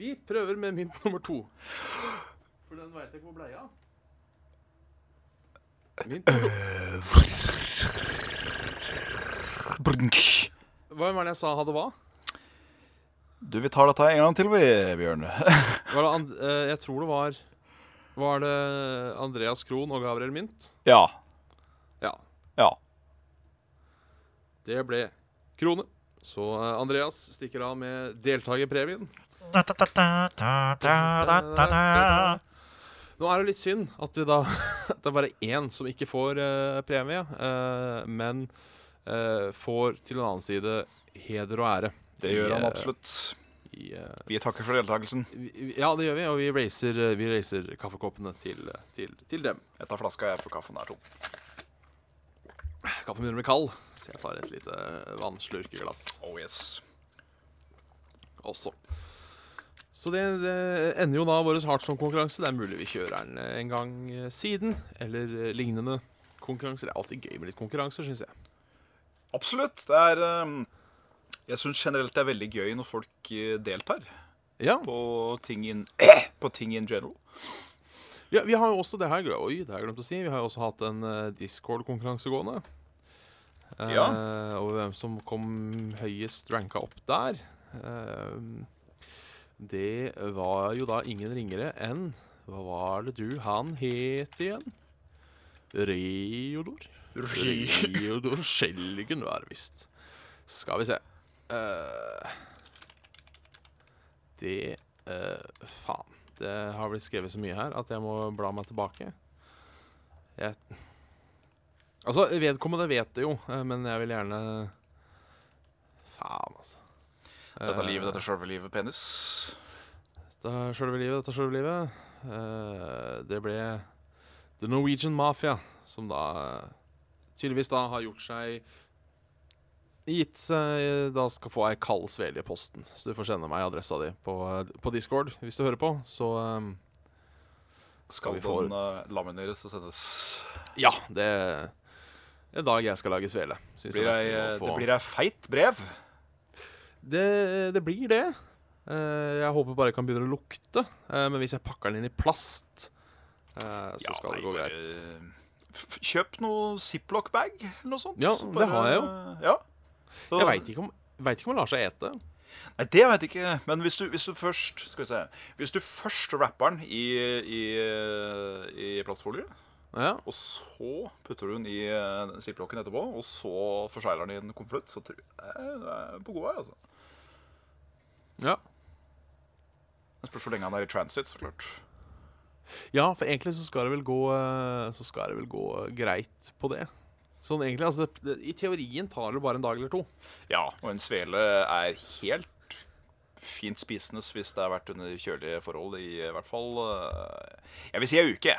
Vi prøver med mynt nummer to. For den veit jeg ikke hvor blei av. Mynt nummer to. Hva var det jeg sa hadde hva? Du, vi tar dette en gang til, vi, Bjørn. Var det and eh, jeg tror det var Var det Andreas Krohn og Gabriel Mynt? Ja. Ja. Ja. Det ble krone. Så eh, Andreas stikker av med deltakerpremien. Nå er det litt synd at da at det er bare én som ikke får uh, premie, uh, men uh, får til en annen side heder og ære. Det gjør han absolutt. I, Vi takker for deltakelsen. vi, ja, det gjør vi, og vi racer, vi racer kaffekoppene til, til, til dem. Jeg tar flaska, jeg, for kaffen er tom. Kaffen begynner å bli kald, så jeg tar et lite vannslurkeglass Oh yes. også. Så det, det ender jo da vår Heartstone-konkurranse. Det er mulig vi kjører den eh, en gang eh, siden, eller eh, lignende konkurranser. Det er alltid gøy med litt konkurranser, syns jeg. Absolutt. Det er ehm, Jeg syns generelt det er veldig gøy når folk eh, deltar Ja, på ting in, på ting in general. ja, vi har jo også det her Oi, det har jeg glemt å si. Vi har jo også hatt en eh, Discord-konkurranse gående. Eh, Ja. over hvem som kom høyest ranka opp der. Eh, det var jo da ingen ringere enn Hva var det du Han het igjen? Reodor? Reodor Skjelgen var det visst. Skal vi se uh, Det uh, Faen. Det har blitt skrevet så mye her at jeg må bla meg tilbake. Jeg Altså, vedkommende vet det jo, eh, men jeg vil gjerne Faen, altså. Dette er livet, Eh, dette er sjølve livet, penis. Dette er sjølve livet, dette er sjølve livet. Eh, det ble The Norwegian Mafia, som da eh, tydeligvis da har gjort seg Gitt seg Da skal få ei kald svele i posten. Så du får sende meg adressa di på, på Discord hvis du hører på. Så um, Skal vi få- den uh, lamineres og sendes ja, det er en dag jeg skal lage svele. Blir jeg jeg få... Det blir ei feit brev. Det, det blir det. Eh, jeg håper bare jeg kan begynne å lukte. Eh, men hvis jeg pakker den inn i plast, eh, så Ja, skal det gå greit. Kjøp noe Ziploc-bag eller noe sånt. Ja, så det har jeg jo. Ja. Så- Jeg veit ikke, om- vet ikke om den lar seg ete. Nei, det vet jeg ikke. Men hvis du, hvis du først Skal vi se Hvis du først rapper den i, i, i plastfolie, Ja, og så putter du den i ziplocken etterpå, og så forsegler den i en konvolutt, så tror jeg du er på god vei, altså. Ja. Det spørs hvor lenge han er i transit, så klart. ja, for egentlig så skal det vel gå eh, Så skal det vel gå greit på det. Sånn egentlig, altså det, det, I teorien tar det bare en dag eller to. Ja, og en svele er helt fint spisende hvis det har vært under kjølige forhold i, i hvert fall eh, Jeg vil si ei uke.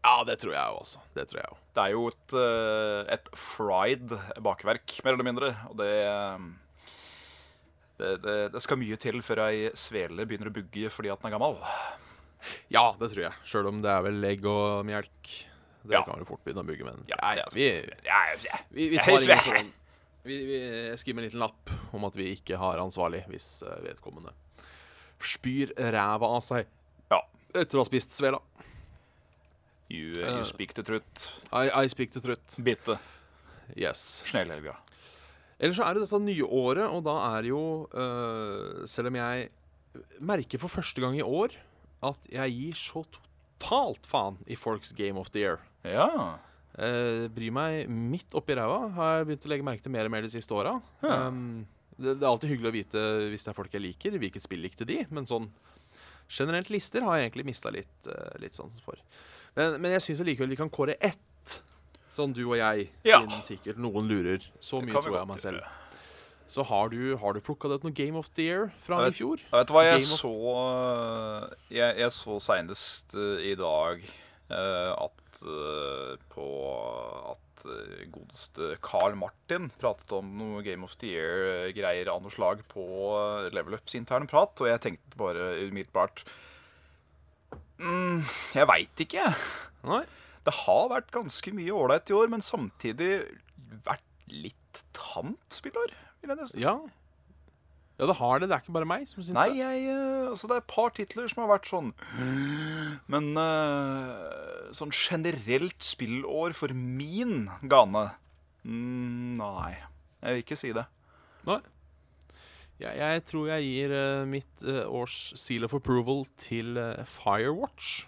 Ja, det tror jeg også. Det tror jeg også. Det er jo et, eh, et fried bakverk, mer eller mindre. Og det, eh, det, det Det skal mye til før ei svele begynner å bugge fordi at den er gammel. Ja, det tror jeg. Sjøl om det er vel egg og melk. Det Ja. kan jo fort begynne å bugge, men Ja, vi, vi, vi tar ingen ved. sånn vi, vi skriver en liten lapp om at vi ikke har ansvarlig hvis eh, vedkommende spyr ræva av seg Ja. etter å ha spist svela. You, Eh. you speak the truth. I, I speak the truth. Bitte. Yes. Snellhelga. Ellers så er det dette nye året, og da er jo uh, Selv om jeg merker for første gang i år at jeg gir så totalt faen i folks Game of the Year. Ja. Uh, bryr meg midt oppi ræva. Har jeg begynt å legge merke til mer og mer de siste åra. Ja. Um, det, det er alltid hyggelig å vite hvis det er folk jeg liker, hvilket spill likte de. Men sånn generelt lister har jeg egentlig mista litt, uh, litt sansen for. Men, men jeg syns likevel vi kan kåre ett. Sånn du og jeg, Ja. siden sikkert noen lurer. Så mye tror jeg meg selv. Så har du, har du plukka ut noe Game of the Year fra vet, i fjor? Vet du hva jeg Game så øh, Jeg, jeg så seinest i dag uh, at uh, på at godeste Carl Martin pratet om noe Game of the Year-greier av noe slag på Level Ups interne prat, og jeg tenkte bare umiddelbart mm, Jeg veit ikke. Nei? Det har vært ganske mye ålreit i år, men samtidig vært litt tamt spillår, vil jeg nesten si. Ja. Ja, det har det. Det er ikke bare meg som syns Nei, jeg, eh, altså det er et par titler som har vært sånn Men uh, sånn generelt spillår for min gane mm, Nei, jeg vil ikke si det. Nei. Jeg, jeg tror jeg gir uh, mitt uh, års seal of approval til Firewatch.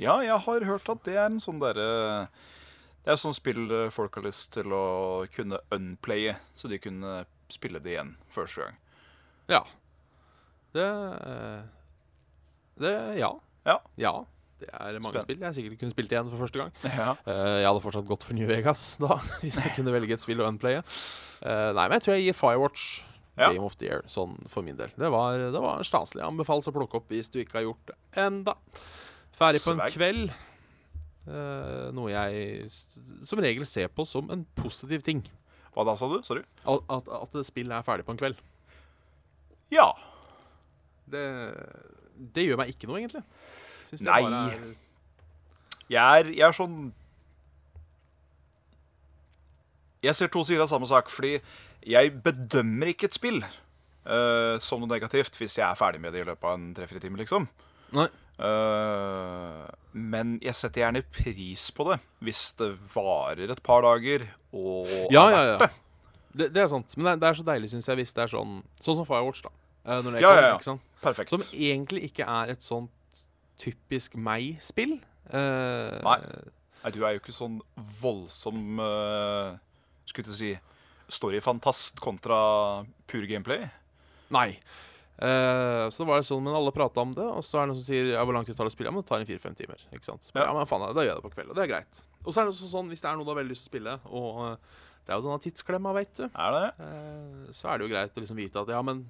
Ja, jeg har hørt at det er en sånn derre Det er sånn spill eh, folk har lyst til å kunne unplaye, så de kunne spille det igjen første gang. Ja. Det eh, Det Ja. Ja. Ja. Det er mange Spennende. spill jeg sikkert kunne spilt igjen for første gang. Ja. Uh, jeg hadde fortsatt gått for New Vegas da, hvis jeg kunne velge et spill å unplaye. Uh, nei, men jeg tror jeg gir Firewatch Ja. Game of the Year, sånn for min del. Det var, det var staselig. Anbefales å plukke opp hvis du ikke har gjort det enda. Ferdig på en kveld. Uh, noe jeg som regel ser på som en positiv ting. Hva da, sa du? Sorry. At, at, at spillet er ferdig på en kveld. Ja. Det, det gjør meg ikke noe, egentlig. Nei. er Jeg er, jeg er sånn Jeg ser to sider av samme sak, fordi jeg bedømmer ikke et spill uh, som noe negativt hvis jeg er ferdig med det i løpet av en tre-fire timer, liksom. Nei. Eh, men jeg setter gjerne pris på det hvis det varer et par dager og Ja, er ja, verdt ja. Det, det er sant. Men det er, det er så deilig, syns jeg, hvis det er sånn Sånn som Firewatch, da. Når det Ja, ja, ja. Sant? Perfekt. Som egentlig ikke er et sånt typisk meg-spill. Uh, Nei. Nei, du er jo ikke sånn voldsom uh, Skulle å si storyfantast kontra pure gameplay. Nei. Eh, så det var sånn, men alle prata om det, og så er det noen som sier ja, hvor lang tid tar det å spille? Ja, men det tar en fire-fem timer. Ikke sant? Ja. ja. men faen, da gjør jeg det på kveld, og det er greit. Og så er det også sånn, hvis det er noe du har veldig lyst til å spille, og uh, det er jo denne tidsklemma, veit du, Er det? Uh, så er det jo greit å liksom vite at ja, men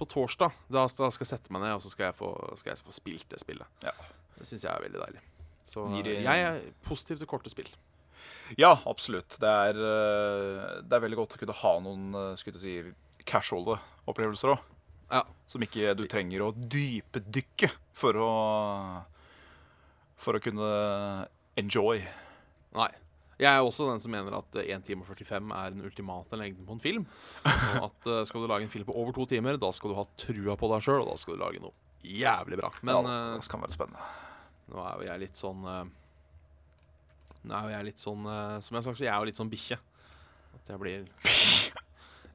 på torsdag da, da skal jeg sette meg ned, og så skal jeg få, skal jeg få spilt det spillet. Ja. Det syns jeg er veldig deilig. Så jeg er positiv til korte spill. Ja, absolutt. Det er, det er veldig godt å kunne ha noen skulle si, casuale opplevelser òg. Ja. Som ikke du trenger å dypdykke for å For å kunne enjoy. Nei. Jeg er også den som mener at 1 time og 45 er den ultimate lengden på en film. Og at eh, skal du lage en film på over to timer, da skal du ha trua på deg sjøl, og da skal du lage noe jævlig bra. Men ja, eh, det kan være spennende. nå er jo jeg litt sånn eh, Nå er jo jeg litt sånn Som jeg har sagt, så jeg er jo litt sånn bikkje. At jeg blir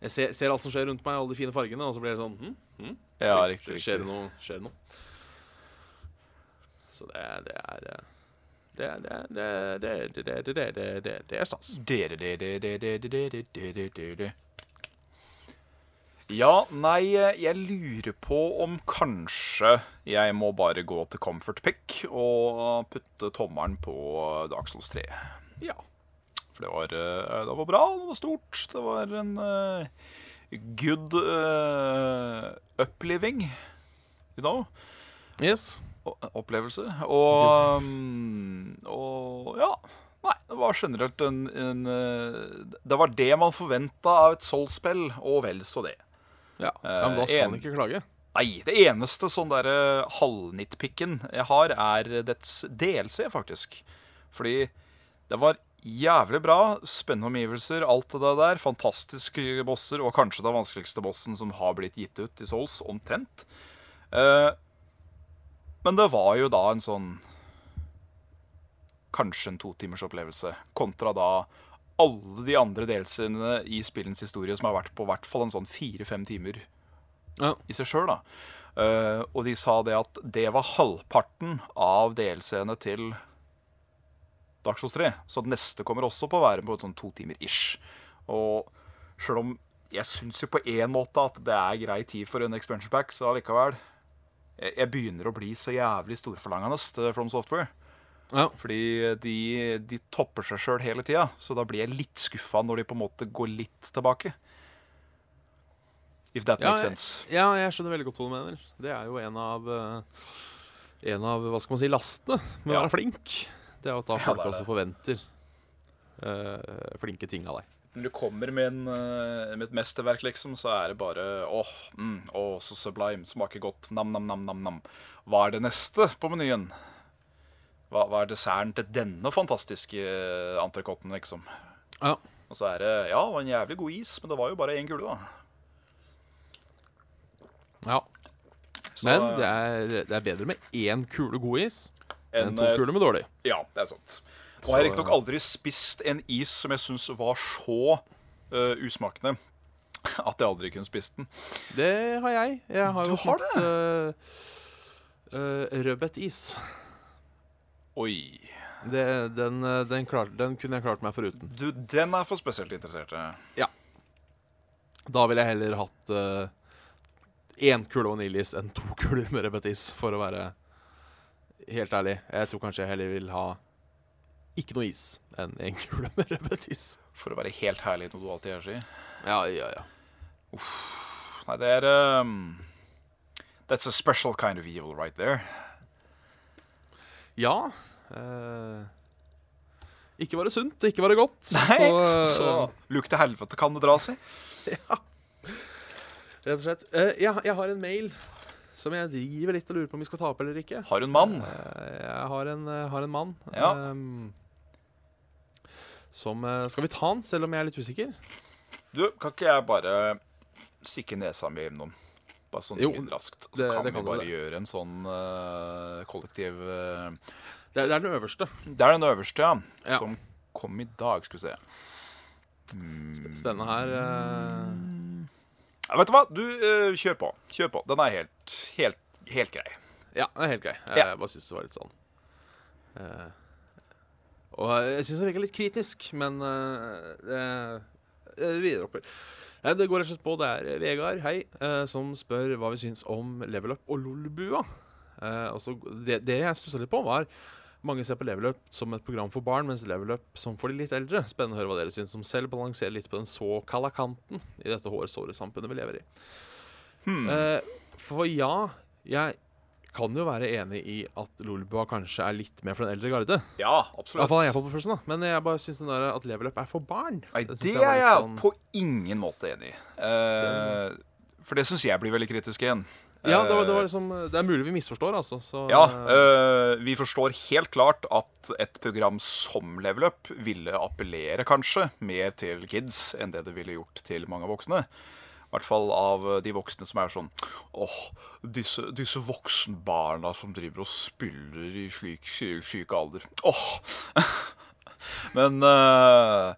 Jeg ser, ser, alt som skjer rundt meg, alle de fine fargene, og så blir det sånn hm, hm, Ja, riktig, Skjer det noe? Skjer det noe? Så det, det er det, er stas. Ja, nei, jeg lurer på om kanskje jeg må bare gå til comfort pick og putte tommelen på Dark Souls 3. Ja. For det var, eh, det var bra, det var stort. Det var en uh, good uh, upliving, you know, Yes. o- opplevelse. Og, um, og ja, nei, det var generelt en, en eh, Det var det man forventa av et Soul-spill, og vel så det. Ja. men da skal en- han ikke klage. Nei, det eneste sånn derre halvnittpikken jeg har, er dets DLC, faktisk. Fordi det var jævlig bra. Spennende omgivelser, alt det der. Fantastiske bosser, og kanskje den vanskeligste bossen som har blitt gitt ut i Souls, omtrent. Eh, men det var jo da en sånn Kanskje en totimers opplevelse, kontra da alle de andre delscenene i spillens historie som har vært på hvert fall en sånn fire-fem timer Ja. i seg sjøl, da. Eh, og de sa det at det var halvparten av DLC-ene til Souls 3. Så neste kommer også på å være på sånn to timer ish. Og sjøl om jeg syns jo på én måte at det er grei tid for en expansion pack, så allikevel jeg, jeg begynner å bli så jævlig storforlangende til From Software. Ja. Fordi de, de topper seg sjøl hele tida, så da blir jeg litt skuffa når de på en måte går litt tilbake. If that Ja, makes jeg, sense. ja, jeg skjønner veldig godt hva du mener. Det er jo en av eh, En av hva skal man si, lastene med å Ja. være flink. Det er at da Ja, folk er også forventer uh, flinke ting av deg. Når du kommer med, en, eh, med et mesterverk, liksom, så er det bare åh, mm, oh, så sublime. Smaker godt. Nam, nam, nam, nam, nam. Hva er det neste på menyen? Hva, hva er desserten til denne fantastiske eh, entrecôten, liksom? Ja. Og så er det Ja, det var en jævlig god is, men det var jo bare én kule, da. ja. Så, Men det er, det er bedre med én kule god is enn en, to kule kuler med dårlig. Ja, det er sant. Og jeg har riktignok aldri spist en is som jeg syns var så uh, usmakende at jeg aldri kunne spist den. Det har jeg. Jeg har Du jo har smakt uh, rødbetis. Oi. Det, den, eh, den, klar, den kunne jeg klart meg foruten. Du, den er for spesielt interesserte. Da ville jeg heller hatt én kule vaniljeis enn to kuler med rødbetis, for å være helt ærlig. Jeg tror kanskje jeg heller vil ha ikke noe is enn en kule med rødbetis. For å være helt herlig, noe du alltid gjør, si. Ja, ja, ja. Uff. Nei, det er um, That's a special kind of evil right there. Ja. Uh, ikke var det sunt, og ikke var det godt. Nei, så, eh, Så luk til helvete kan det dra seg. Rett og slett. Uh, jeg, jeg har en mail som jeg driver litt og lurer på om vi skal ta opp eller ikke. Har du en mann? Eh, Jeg har en, eh, har en mann Ja. ehm, som eh, Skal vi ta han, selv om jeg er litt usikker? Du, kan ikke jeg bare stikke nesa mi innom? Bare sånn Jo, raskt. Så det- kan det vi kan bare det. gjøre en sånn uh, kollektiv uh, Det er, det er den øverste. Det er den øverste, ja. Ja. Som kom i dag, skal vi se. Mm. Spennende her. eh. Vet du hva? Du, eh, kjør på. Kjør på. Den er helt, helt, helt grei. Ja, den er helt grei. Jeg Ja. bare syns det var litt sånn uh, Og jeg syns det virker litt kritisk, men uh, det vi dropper. Det går rett og slett på. Det er Vegard, hei, som spør hva vi syns om Level Up og Lolbua. Uh, altså, det, det jeg stussa litt på, var mange ser på Level Up som et program for barn, mens Level Up som for de litt eldre. Spennende å høre hva dere syns, som selv balanserer litt på den såkalla kanten i dette hårsåre samfunnet vi lever i. Hmm. Eh, for ja, jeg kan jo være enig i at Lolbua kanskje er litt mer for den eldre garde. Ja, absolutt. hvert fall har jeg fått på følelsen da Men jeg bare syns den der at level up er for barn. Nei, det jeg er jeg sånn- på ingen måte enig i. Eh, for det syns jeg blir veldig kritisk igjen. Ja, det, var, det, var liksom, det er mulig vi misforstår, altså. Så, Ja, eh, vi forstår helt klart at et program som Level Up ville appellere kanskje mer til kids enn det det ville gjort til mange voksne. I hvert fall av de voksne som er sånn Åh, disse, disse voksenbarna som driver og spiller i slik sy- syk alder. Åh! men øh,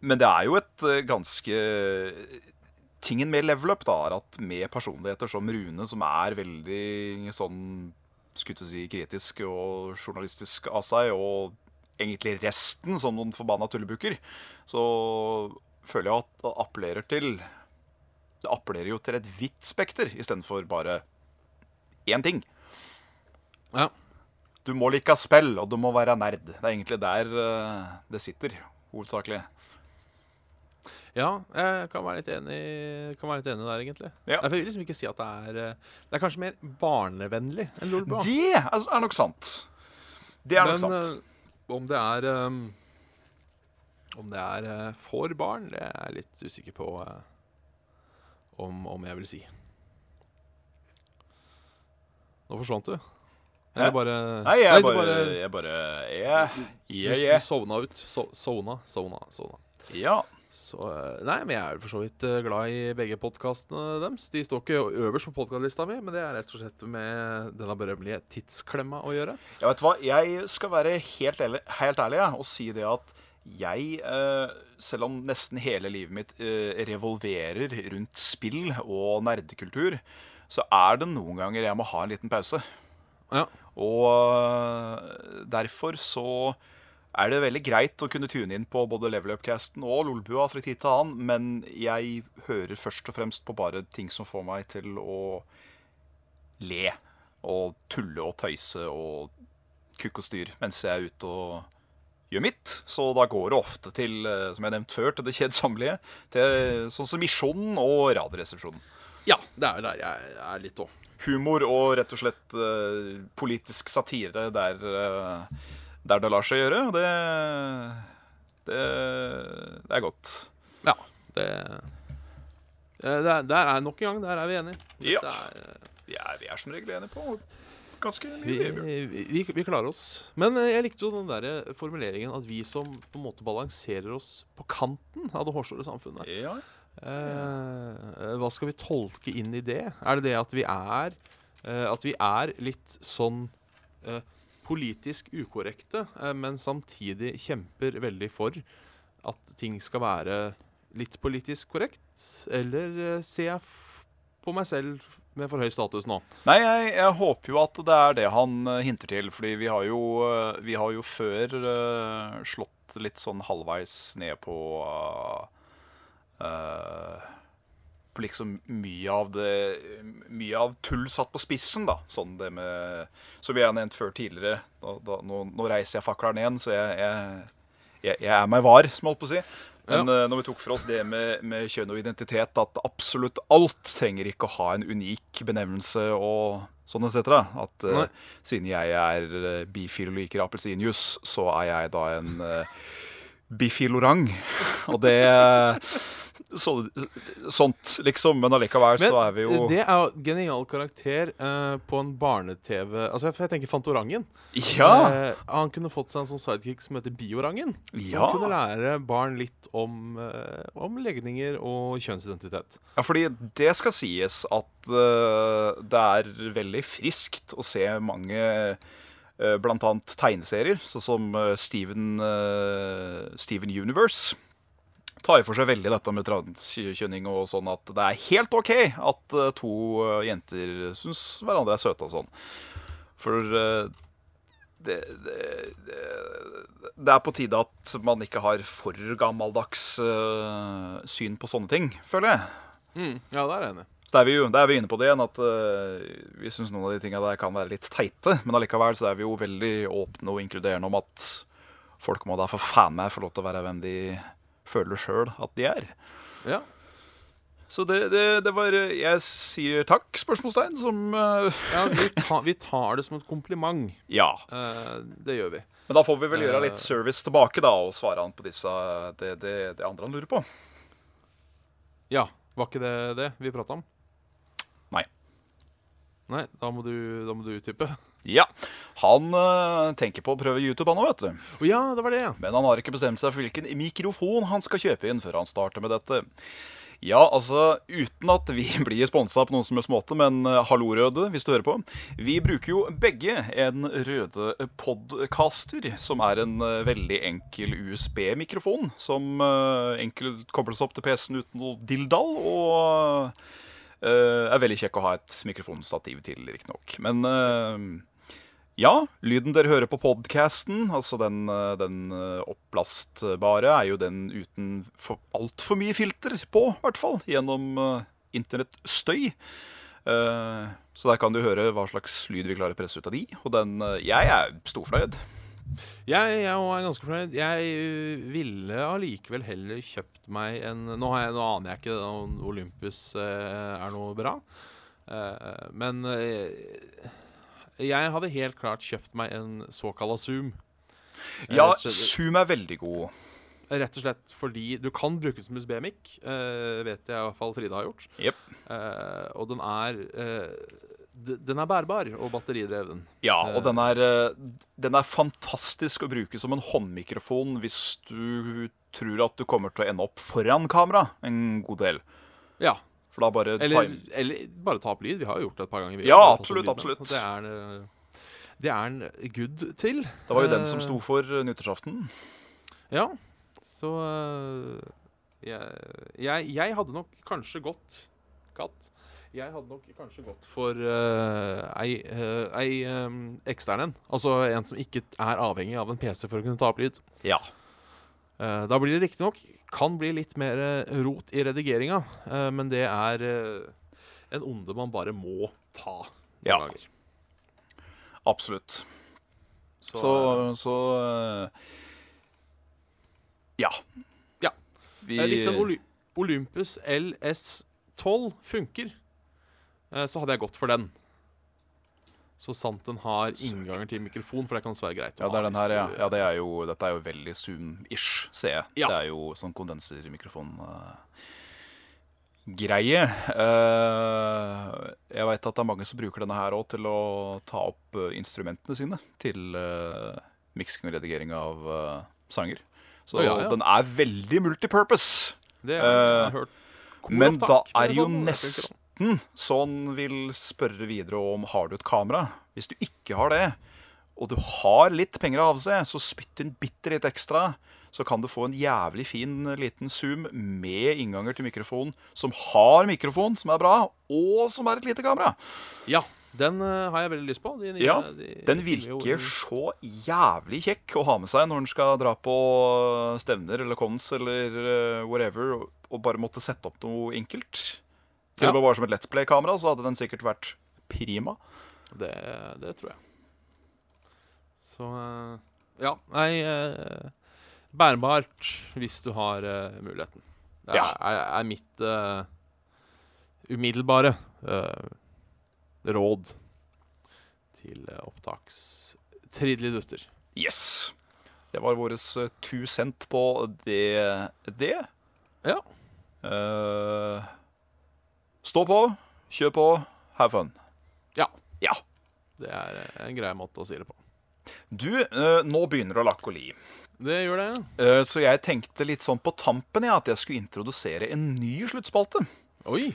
Men det er jo et ganske Tingen med level up da er at med personligheter som Rune, som er veldig sånn skulle si kritisk og journalistisk av seg, og egentlig resten som noen forbanna tullebukker, så føler jeg at det appellerer til Det appellerer jo til et vidt spekter istedenfor bare én ting. ja. Du må like spill, og du må være nerd. Det er egentlig der eh, det sitter, hovedsakelig. Ja, jeg kan være litt enig, kan være litt enig der, egentlig. Ja. Jeg vil liksom ikke si at det er eh, Det er kanskje mer barnevennlig enn Lolbua. Det er er nok sant. Det er nok sant. Men om det er um, Om det er eh, for barn, det er jeg litt usikker på eh, om, om jeg vil si. Nå forsvant du. Eller bare Nei, jeg du bare Jeg bare jeg, du, jeg, du du sovna ut. So, sovna, sovna, sovna. Ja. Så eh, Nei, men jeg er for så vidt eh, glad i begge podkastene deres. De står ikke øverst på podkastlista mi, men det er rett og slett med denne berømmelige tidsklemma å gjøre. Ja, vet hva? Jeg skal være helt ærlig, helt ærlig ja, og si det at jeg, eh, selv om nesten hele livet mitt revolverer rundt spill og nerdekultur, så er det noen ganger jeg må ha en liten pause. Ja. Og derfor så er det veldig greit å kunne tune inn på både Level Up-casten og Lolbua fra tid til annen, men jeg hører først og fremst på bare ting som får meg til å le og tulle og tøyse og kukk og styr mens jeg er ute og gjør mitt. Så da går det ofte til, øh, som jeg nevnte nevnt før, til det kjedsommelige. Til sånn som Misjonen og Radioresepsjonen. Ja, det er der jeg er litt òg. Humor og rett og slett uh, politisk satire der øh, der det lar seg gjøre. Det, det, det er godt. Ja. Det, eh, der, der er nok en gang, der er vi enige. Ja. Er, eh, Vi er, vi er som regel enige på ganske mye. Vi, vi, vi klarer oss. Men eh, jeg likte jo den der formuleringen at vi som på en måte balanserer oss på kanten av det hårsåre samfunnet. Ja. Eh, hva skal vi tolke inn i det? Er det det at vi er At vi er litt sånn eh, politisk ukorrekte, eh, men samtidig kjemper veldig for at ting skal være litt politisk korrekt? Eller eh, ser jeg på meg selv med for høy status nå? Nei, jeg, jeg håper jo at det er det han eh, hinter til. Fordi vi har jo, vi har jo før slått litt sånn halvveis ned på uh, eh, Liksom mye av det Mye av tull satt på spissen, da. Sånn det med Som jeg har nevnt før tidligere. Nå, da, nå, nå reiser jeg fakkelen igjen, så jeg, jeg, jeg, jeg er meg var, som jeg holdt på å si. Men eh, når vi tok for oss det med, med kjønn og identitet, at absolutt alt trenger ikke å ha en unik benevnelse og sånn etc. At uh, siden jeg er uh, bifil og liker appelsinjuice, så er jeg da en uh, bifilorang. Og det så, Sånt, liksom. Men allikevel så er vi jo det er jo genial karakter eh, på en barne-TV Altså, jeg tenker Fantorangen. Ja! Eh, han kunne fått seg en sånn sidekick som heter Biorangen. Som Ja. kunne lære barn litt om, eh, om legninger og kjønnsidentitet. Ja, fordi det skal sies at eh, det er veldig friskt å se mange blant annet tegneserier, sånn som eh, Steven, eh, Steven Universe. Tar for seg veldig dette med transkjønning og sånn at det er helt OK at eh, to eh, jenter syns hverandre er søte og sånn. For eh, det, det, det, er på tide at man ikke har for gammeldags eh, syn på sånne ting, føler jeg. Mm, ja, der er jeg enig. Så da er vi jo er vi inne på det igjen, at uh, vi syns noen av de tinga der kan være litt teite. Men allikevel så er vi jo veldig åpne og inkluderende om at folk må da for faen meg få lov til å være hvem de føler sjøl at de er. Ja. Så det, det, det var Jeg sier takk, spørsmålstegn, som uh, ja vi, ta, vi tar det som et kompliment. Ja. Uh, det gjør vi. Men da får vi vel gjøre litt Eh. service tilbake, da, og svare han på disse, det, det, det andre han lurer på. Ja, var ikke det det vi prata om? Nei. Da må du, da må du utdype. Ja. Han eh, tenker på å prøve YouTube, han òg, vet du. Oh, ja, det var det, ja. Men han har ikke bestemt seg for hvilken mikrofon han skal kjøpe inn før han starter med dette. Ja, altså, uten at vi blir sponsa på noen som helst måte, men uh, hallo, Røde, hvis du hører på. Vi bruker jo begge en Røde Podcaster, som er en uh, veldig enkel USB-mikrofon. Som uh, enkelt kobles opp til PC-en uten noe dilldall, og eh, er veldig kjekk å ha et mikrofonstativ til, riktignok. Men uh, ja, lyden dere hører på podcasten, altså den, eh, den opplastbare, er jo den uten altfor mye filter på, i hvert fall, gjennom uh, internettstøy. Uh, så der kan du høre hva slags lyd vi klarer å presse ut av de, og den Jeg er storfornøyd. Jeg, jeg er ganske fornøyd. Jeg øh, ville allikevel heller kjøpt meg en Nå, har jeg, nå aner jeg ikke om Olympus eh, er noe bra, Eh, men eh, jeg hadde helt klart kjøpt meg en såkalla Zoom. Eh, Ja, slett- Zoom er veldig god. Rett og slett fordi du kan bruke den som USB-mic, eh, vet jeg i hvert fall Frida har gjort. Jep. Eh, og den er eh, Den er bærbar og batteridreven. Ja, og Eh. den er, eh, den er fantastisk å bruke som en håndmikrofon hvis du tror at du kommer til å ende opp foran kamera en god del. Ja. For da bare Eller, time. eller bare ta opp lyd. Vi har jo gjort det et par ganger. vi Ja, absolutt, absolutt. Og Det er, eh, det er en good til. Det var jo den som sto for nyttårsaften. Ja. Så jeg, jeg, jeg hadde nok kanskje gått katt. Jeg hadde nok kanskje gått for uh, ei, uh, ei um, ekstern en. Altså en som ikke er avhengig av en PC for å kunne ta opp lyd. Ja. Uh, da blir det riktignok kan bli litt mer rot i redigeringa, men det er en onde man bare må ta. Ja. Dager. Absolutt. Så, så, så Ja. ja. Vi... Hvis en Oly Olympus LS12 funker, så hadde jeg gått for den. Så sant den har innganger til mikrofon, for det kan være greit. Ja, det er den her, ja. ja det er jo, dette er jo veldig Zoom-ish, ser jeg. Ja. Det er jo sånn kondensermikrofon-greie. Uh, jeg veit at det er mange som bruker denne her òg til å ta opp uh, instrumentene sine til uh, miksing og redigering av sanger. Så oh, ja, den er veldig multipurpose. Det har jeg hørt. Men da er jo sånn, nesten Enten sånn vil spørre videre om har du et kamera. Hvis du ikke har det, og du har litt penger å avse, så spytt inn bitte litt ekstra. Så kan du få en jævlig fin liten Zoom med innganger til mikrofon som har mikrofon, som er bra, og som er et lite kamera. Ja, den uh, har jeg veldig lyst på. De nye, ja, de, den virker så jævlig kjekk å ha med seg når den skal dra på stevner eller cons eller uh, whatever, og bare måtte sette opp noe enkelt. Til og med bare som et Let's Play-kamera, så hadde den sikkert vært prima. Det, det tror jeg. Så eh, Ja, nei uh, Bærbart hvis du har uh, muligheten. Det er, ja. er, er mitt uh, umiddelbare råd til opptakstridelige Yes. Det var vår to cent på det. det. Ja. Uh, Stå på, kjør på, have fun. Ja. ja. Det er en grei måte å si det på. Du, eh, nå begynner det å lakke og li. Det gjør det. Eh, så jeg tenkte litt sånn på tampen ja, at jeg skulle introdusere en ny sluttspalte. Oi.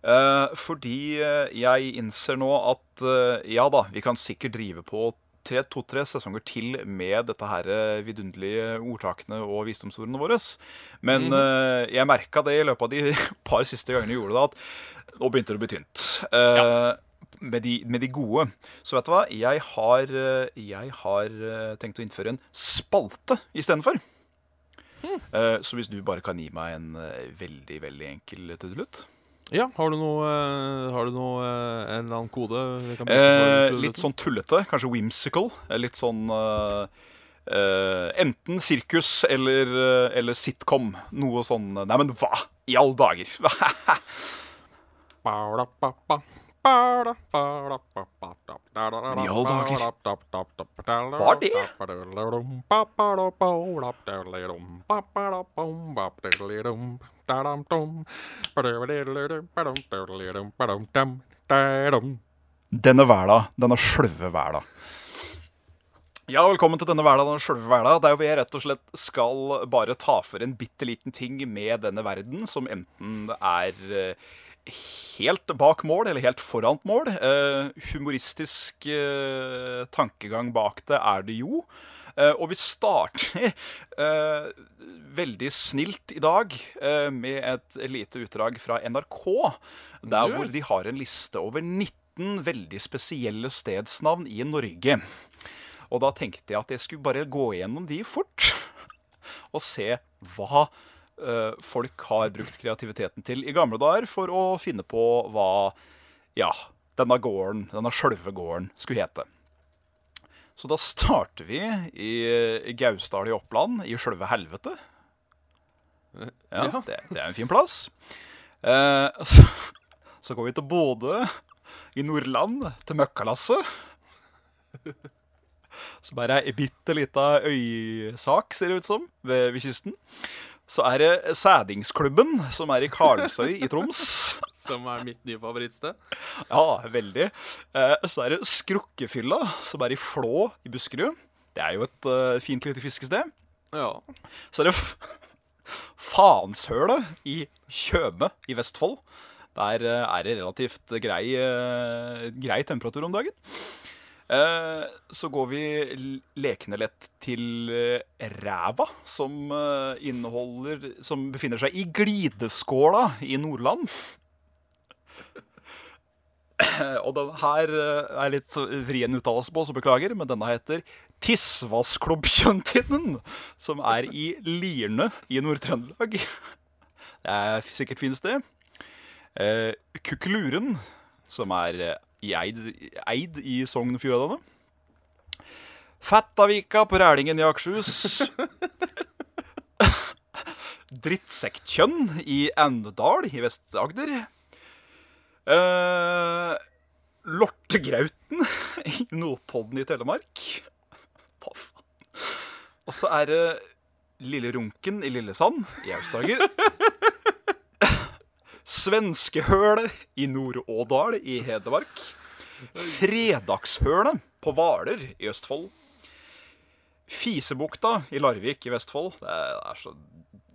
Eh, fordi jeg innser nå at ja da, vi kan sikkert drive på to-tre sesonger til med dette her vidunderlige ordtakene og visdomsordene våre. Men mm. jeg merka det i løpet av de par siste gangene jeg gjorde det, at nå begynte det å bli tynt. Ja. Med, de, med, de, gode. Så vet du hva? Jeg har, jeg har tenkt å innføre en spalte istedenfor. Mm. Så hvis du bare kan gi meg en veldig, veldig enkel trudelutt ja, Har du noe, eh, har du noe eh, en eller annen kode? Eh, litt sånn tullete. Kanskje whimsical. Litt sånn uh, uh, Enten sirkus eller, eller, sitcom. Noe sånn Nei, men hva i alle dager? I alle dager. Hva er det? Denne hverdag, denne sløve hverdag. Ja, velkommen til denne hverdag, denne sløve hverdag, der vi rett og slett skal bare ta for en bitte liten ting med denne verden, som enten er helt bak mål, eller helt foran mål. Uh, humoristisk uh, tankegang bak det er det jo. Uh, og vi starter veldig snilt i dag med et lite utdrag fra NRK. Der hvor de har en liste over 19 veldig spesielle stedsnavn i Norge. Og da tenkte jeg at jeg skulle bare gå gjennom de fort. Og se hva uh, folk har brukt kreativiteten til i gamle dager for å finne på hva ja, denne gården, denne sjølve gården, skulle hete. Så da starter vi i, Gausdal i Oppland, i sjølve helvete. Ja, det, det, er en fin plass. Eh, så, så, går vi til Bodø i Nordland, til Møkkalasset. Som bare er ei bitte lita øysak, ser det ut som, ved, ved kysten. Så er det Sædingsklubben, som er i Karlsøy i Troms. Som er mitt nye favorittsted? Ja, veldig. Eh, så er det Skrukkefylla, som er i Flå i Buskerud. Det er jo et uh, fint lite fiskested. Ja. Så er det Fanshølet i Tjøme i Vestfold. Der uh, er det relativt grei, grei temperatur om dagen. Eh, så går vi lekende lett til eh, ræva, som eh, inneholder Som befinner seg i glideskåla i Nordland. Og den her er litt vrien uttalelse på, så beklager, men denne heter Tissvassklubbkjøntinnen, som er i Lierne i Nord-Trøndelag. Det er sikkert fint sted. Eh, Kukkeluren, som er i Eid, Eid i Sogn og Fjordane. Fettavika på Rælingen i Akershus. Drittsektkjønn i Endedal i Vest-Agder. Eh, Lortegrauten i Notodden i Telemark. Hva? Og så er det Lille Runken i Lillesand i Aust-Agder. Svenskehølet i Nord-Ådal i Hedmark. Fredagshølet på Hvaler i Østfold. Fisebukta i Larvik i Vestfold. Det er så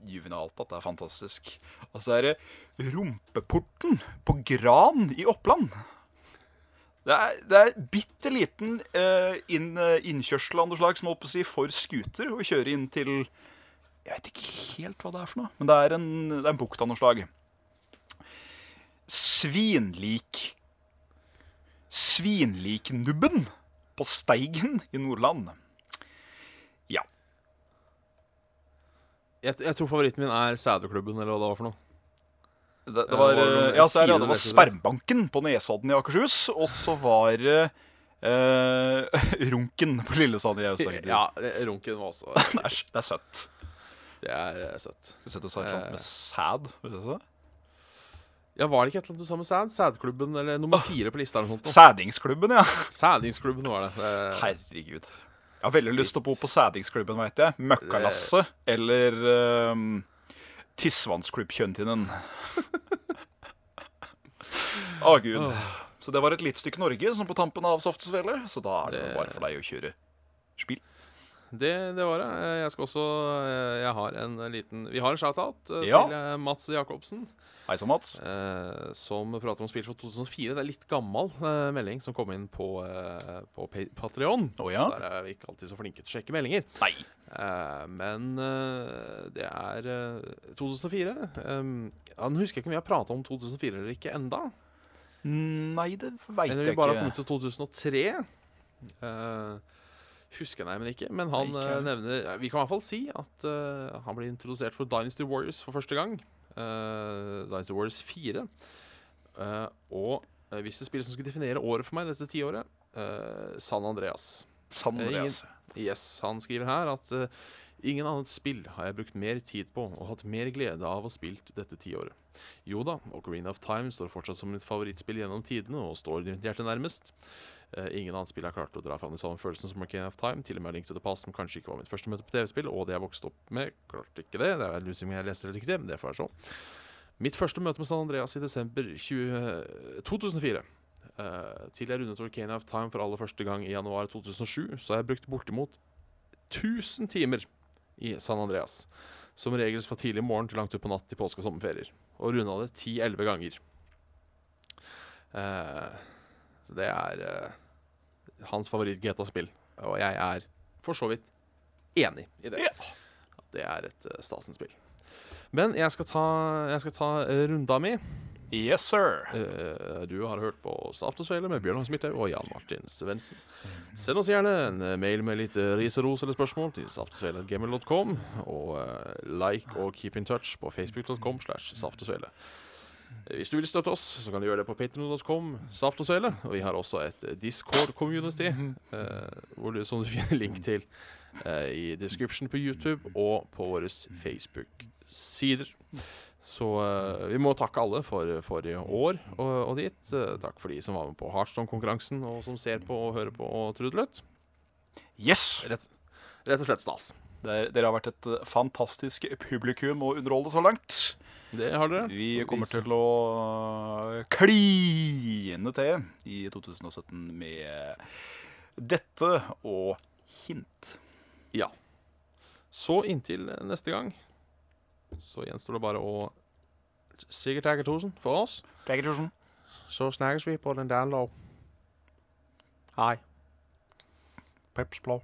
juvenalt at det er fantastisk. Og så er det Rumpeporten på Gran i Oppland. Det er, det er bitte liten eh, inn, innkjørsel av noe slag som å si, for scooter å kjøre inn til Jeg vet ikke helt hva det er for noe, men det er en, en bukt av noe slag. Svinlik Svinliknubben på Steigen i Nordland. Ja. Jeg, jeg tror favoritten min er Sæderklubben, eller hva det var for noe. Det, det var, ja, så er det, det var Spermbanken på Nesodden i Akershus, og så var det eh, Runken på Lillesand i Aust-Agder. Ja, Runken var også det, er, det er søtt. Det er eh, søtt. Du setter seg med sæd? Ja, Var det ikke et eller annet du sa med sæd? Sædklubben, eller nummer fire på lista? eller noe sånt. Sædingsklubben, ja. Sædingsklubben var det. det... Herregud. Jeg har veldig lyst til å bo på Sædingsklubben, veit jeg. Møkkalasset eller um, Tissvannsklubbkjøntinnen. Å, oh, gud. Så det var et lite stykke Norge som på tampen av Saft og Svele. Så da er det, det bare for deg å kjøre spill. Det, det, var det. Jeg skal også Jeg har en liten Vi har en shout-out eh, ja. til eh, Mats Jacobsen. Hei sann, Mats. Eh, som prater om spill fra 2004. Det er litt gammel eh, melding som kom inn på, eh, på Patrion. Oh, ja. Der er vi ikke alltid så flinke til å sjekke meldinger. Nei. Eh, men det er 2004. han husker ikke om vi har prata om 2004 eller ikke enda. Nei, det veit jeg ikke. Eller vi bare har kommet til 2003. Uh, Husker jeg men ikke. Men han ikke. nevner Vi kan i hvert fall si at uh, han ble introdusert for Dynasty Warriors for første gang. Uh, Dynasty Warriors 4. og hvis det spillet som skulle definere året for meg dette tiåret, San Andreas. San Andreas. Ingen, yes, Han skriver her at Ingen annet spill har jeg brukt mer tid på og hatt mer glede av å spilt dette tiåret. Jo da, Ocarina of Time står fortsatt som mitt favorittspill gjennom tidene og står mitt hjerte nærmest. Uh, ingen annet spill har klart å dra fram den samme følelsen som Ocarina of Time. Til og med Link to the Past, som kanskje ikke var mitt første møte på TV-spill, og det jeg vokste opp med, klarte ikke det. Det er vel om jeg leser eller ikke det, men det får være så. Mitt første møte med San Andreas i desember 20, 2004. Uh, til jeg rundet Ocarina of Time for aller første gang i januar 2007, så har jeg brukt bortimot 1000 timer i San Andreas. Som regel fra tidlig morgen til langt utpå natt i påske- og sommerferier. Og runda det 10-11 ganger. Eh, så det er eh, hans favoritt-GTA-spill. Og jeg er for så vidt enig i det. At Det er et uh, stasens spill. Men jeg skal ta, jeg skal ta runda mi. Yes, sir. Uh, du har hørt på Saft og Sveile med Bjørnar Smithaug og Jan Martin Svendsen. Send oss gjerne en eh, mail med litt uh, ris og ros eller spørsmål til saftogsvele.gmail.com. Og like og keep in touch på facebook.com slash saftogsvele. Hvis du vil støtte oss, så kan du gjøre det på patreon.com. Saft og Svele. Og vi har også et Discord-community som du finner link til i description på YouTube og på våre Facebook-sider. Så uh, vi må takke alle for forrige år og, og dit. Uh, takk for de som var med på Hardstone-konkurransen, og som ser på og hører på og trudelutt. Yes! Rett, rett, og slett stas. Der, dere har vært et uh, fantastisk publikum å underholde så langt. Det har dere. Vi kommer til å kline til i 2017 med dette og hint. Ja. Så inntil neste gang så gjenstår det bare å sikkert takke tusen for oss. Taggertosen. Så snakkes vi på den download. Hei. Peps blå.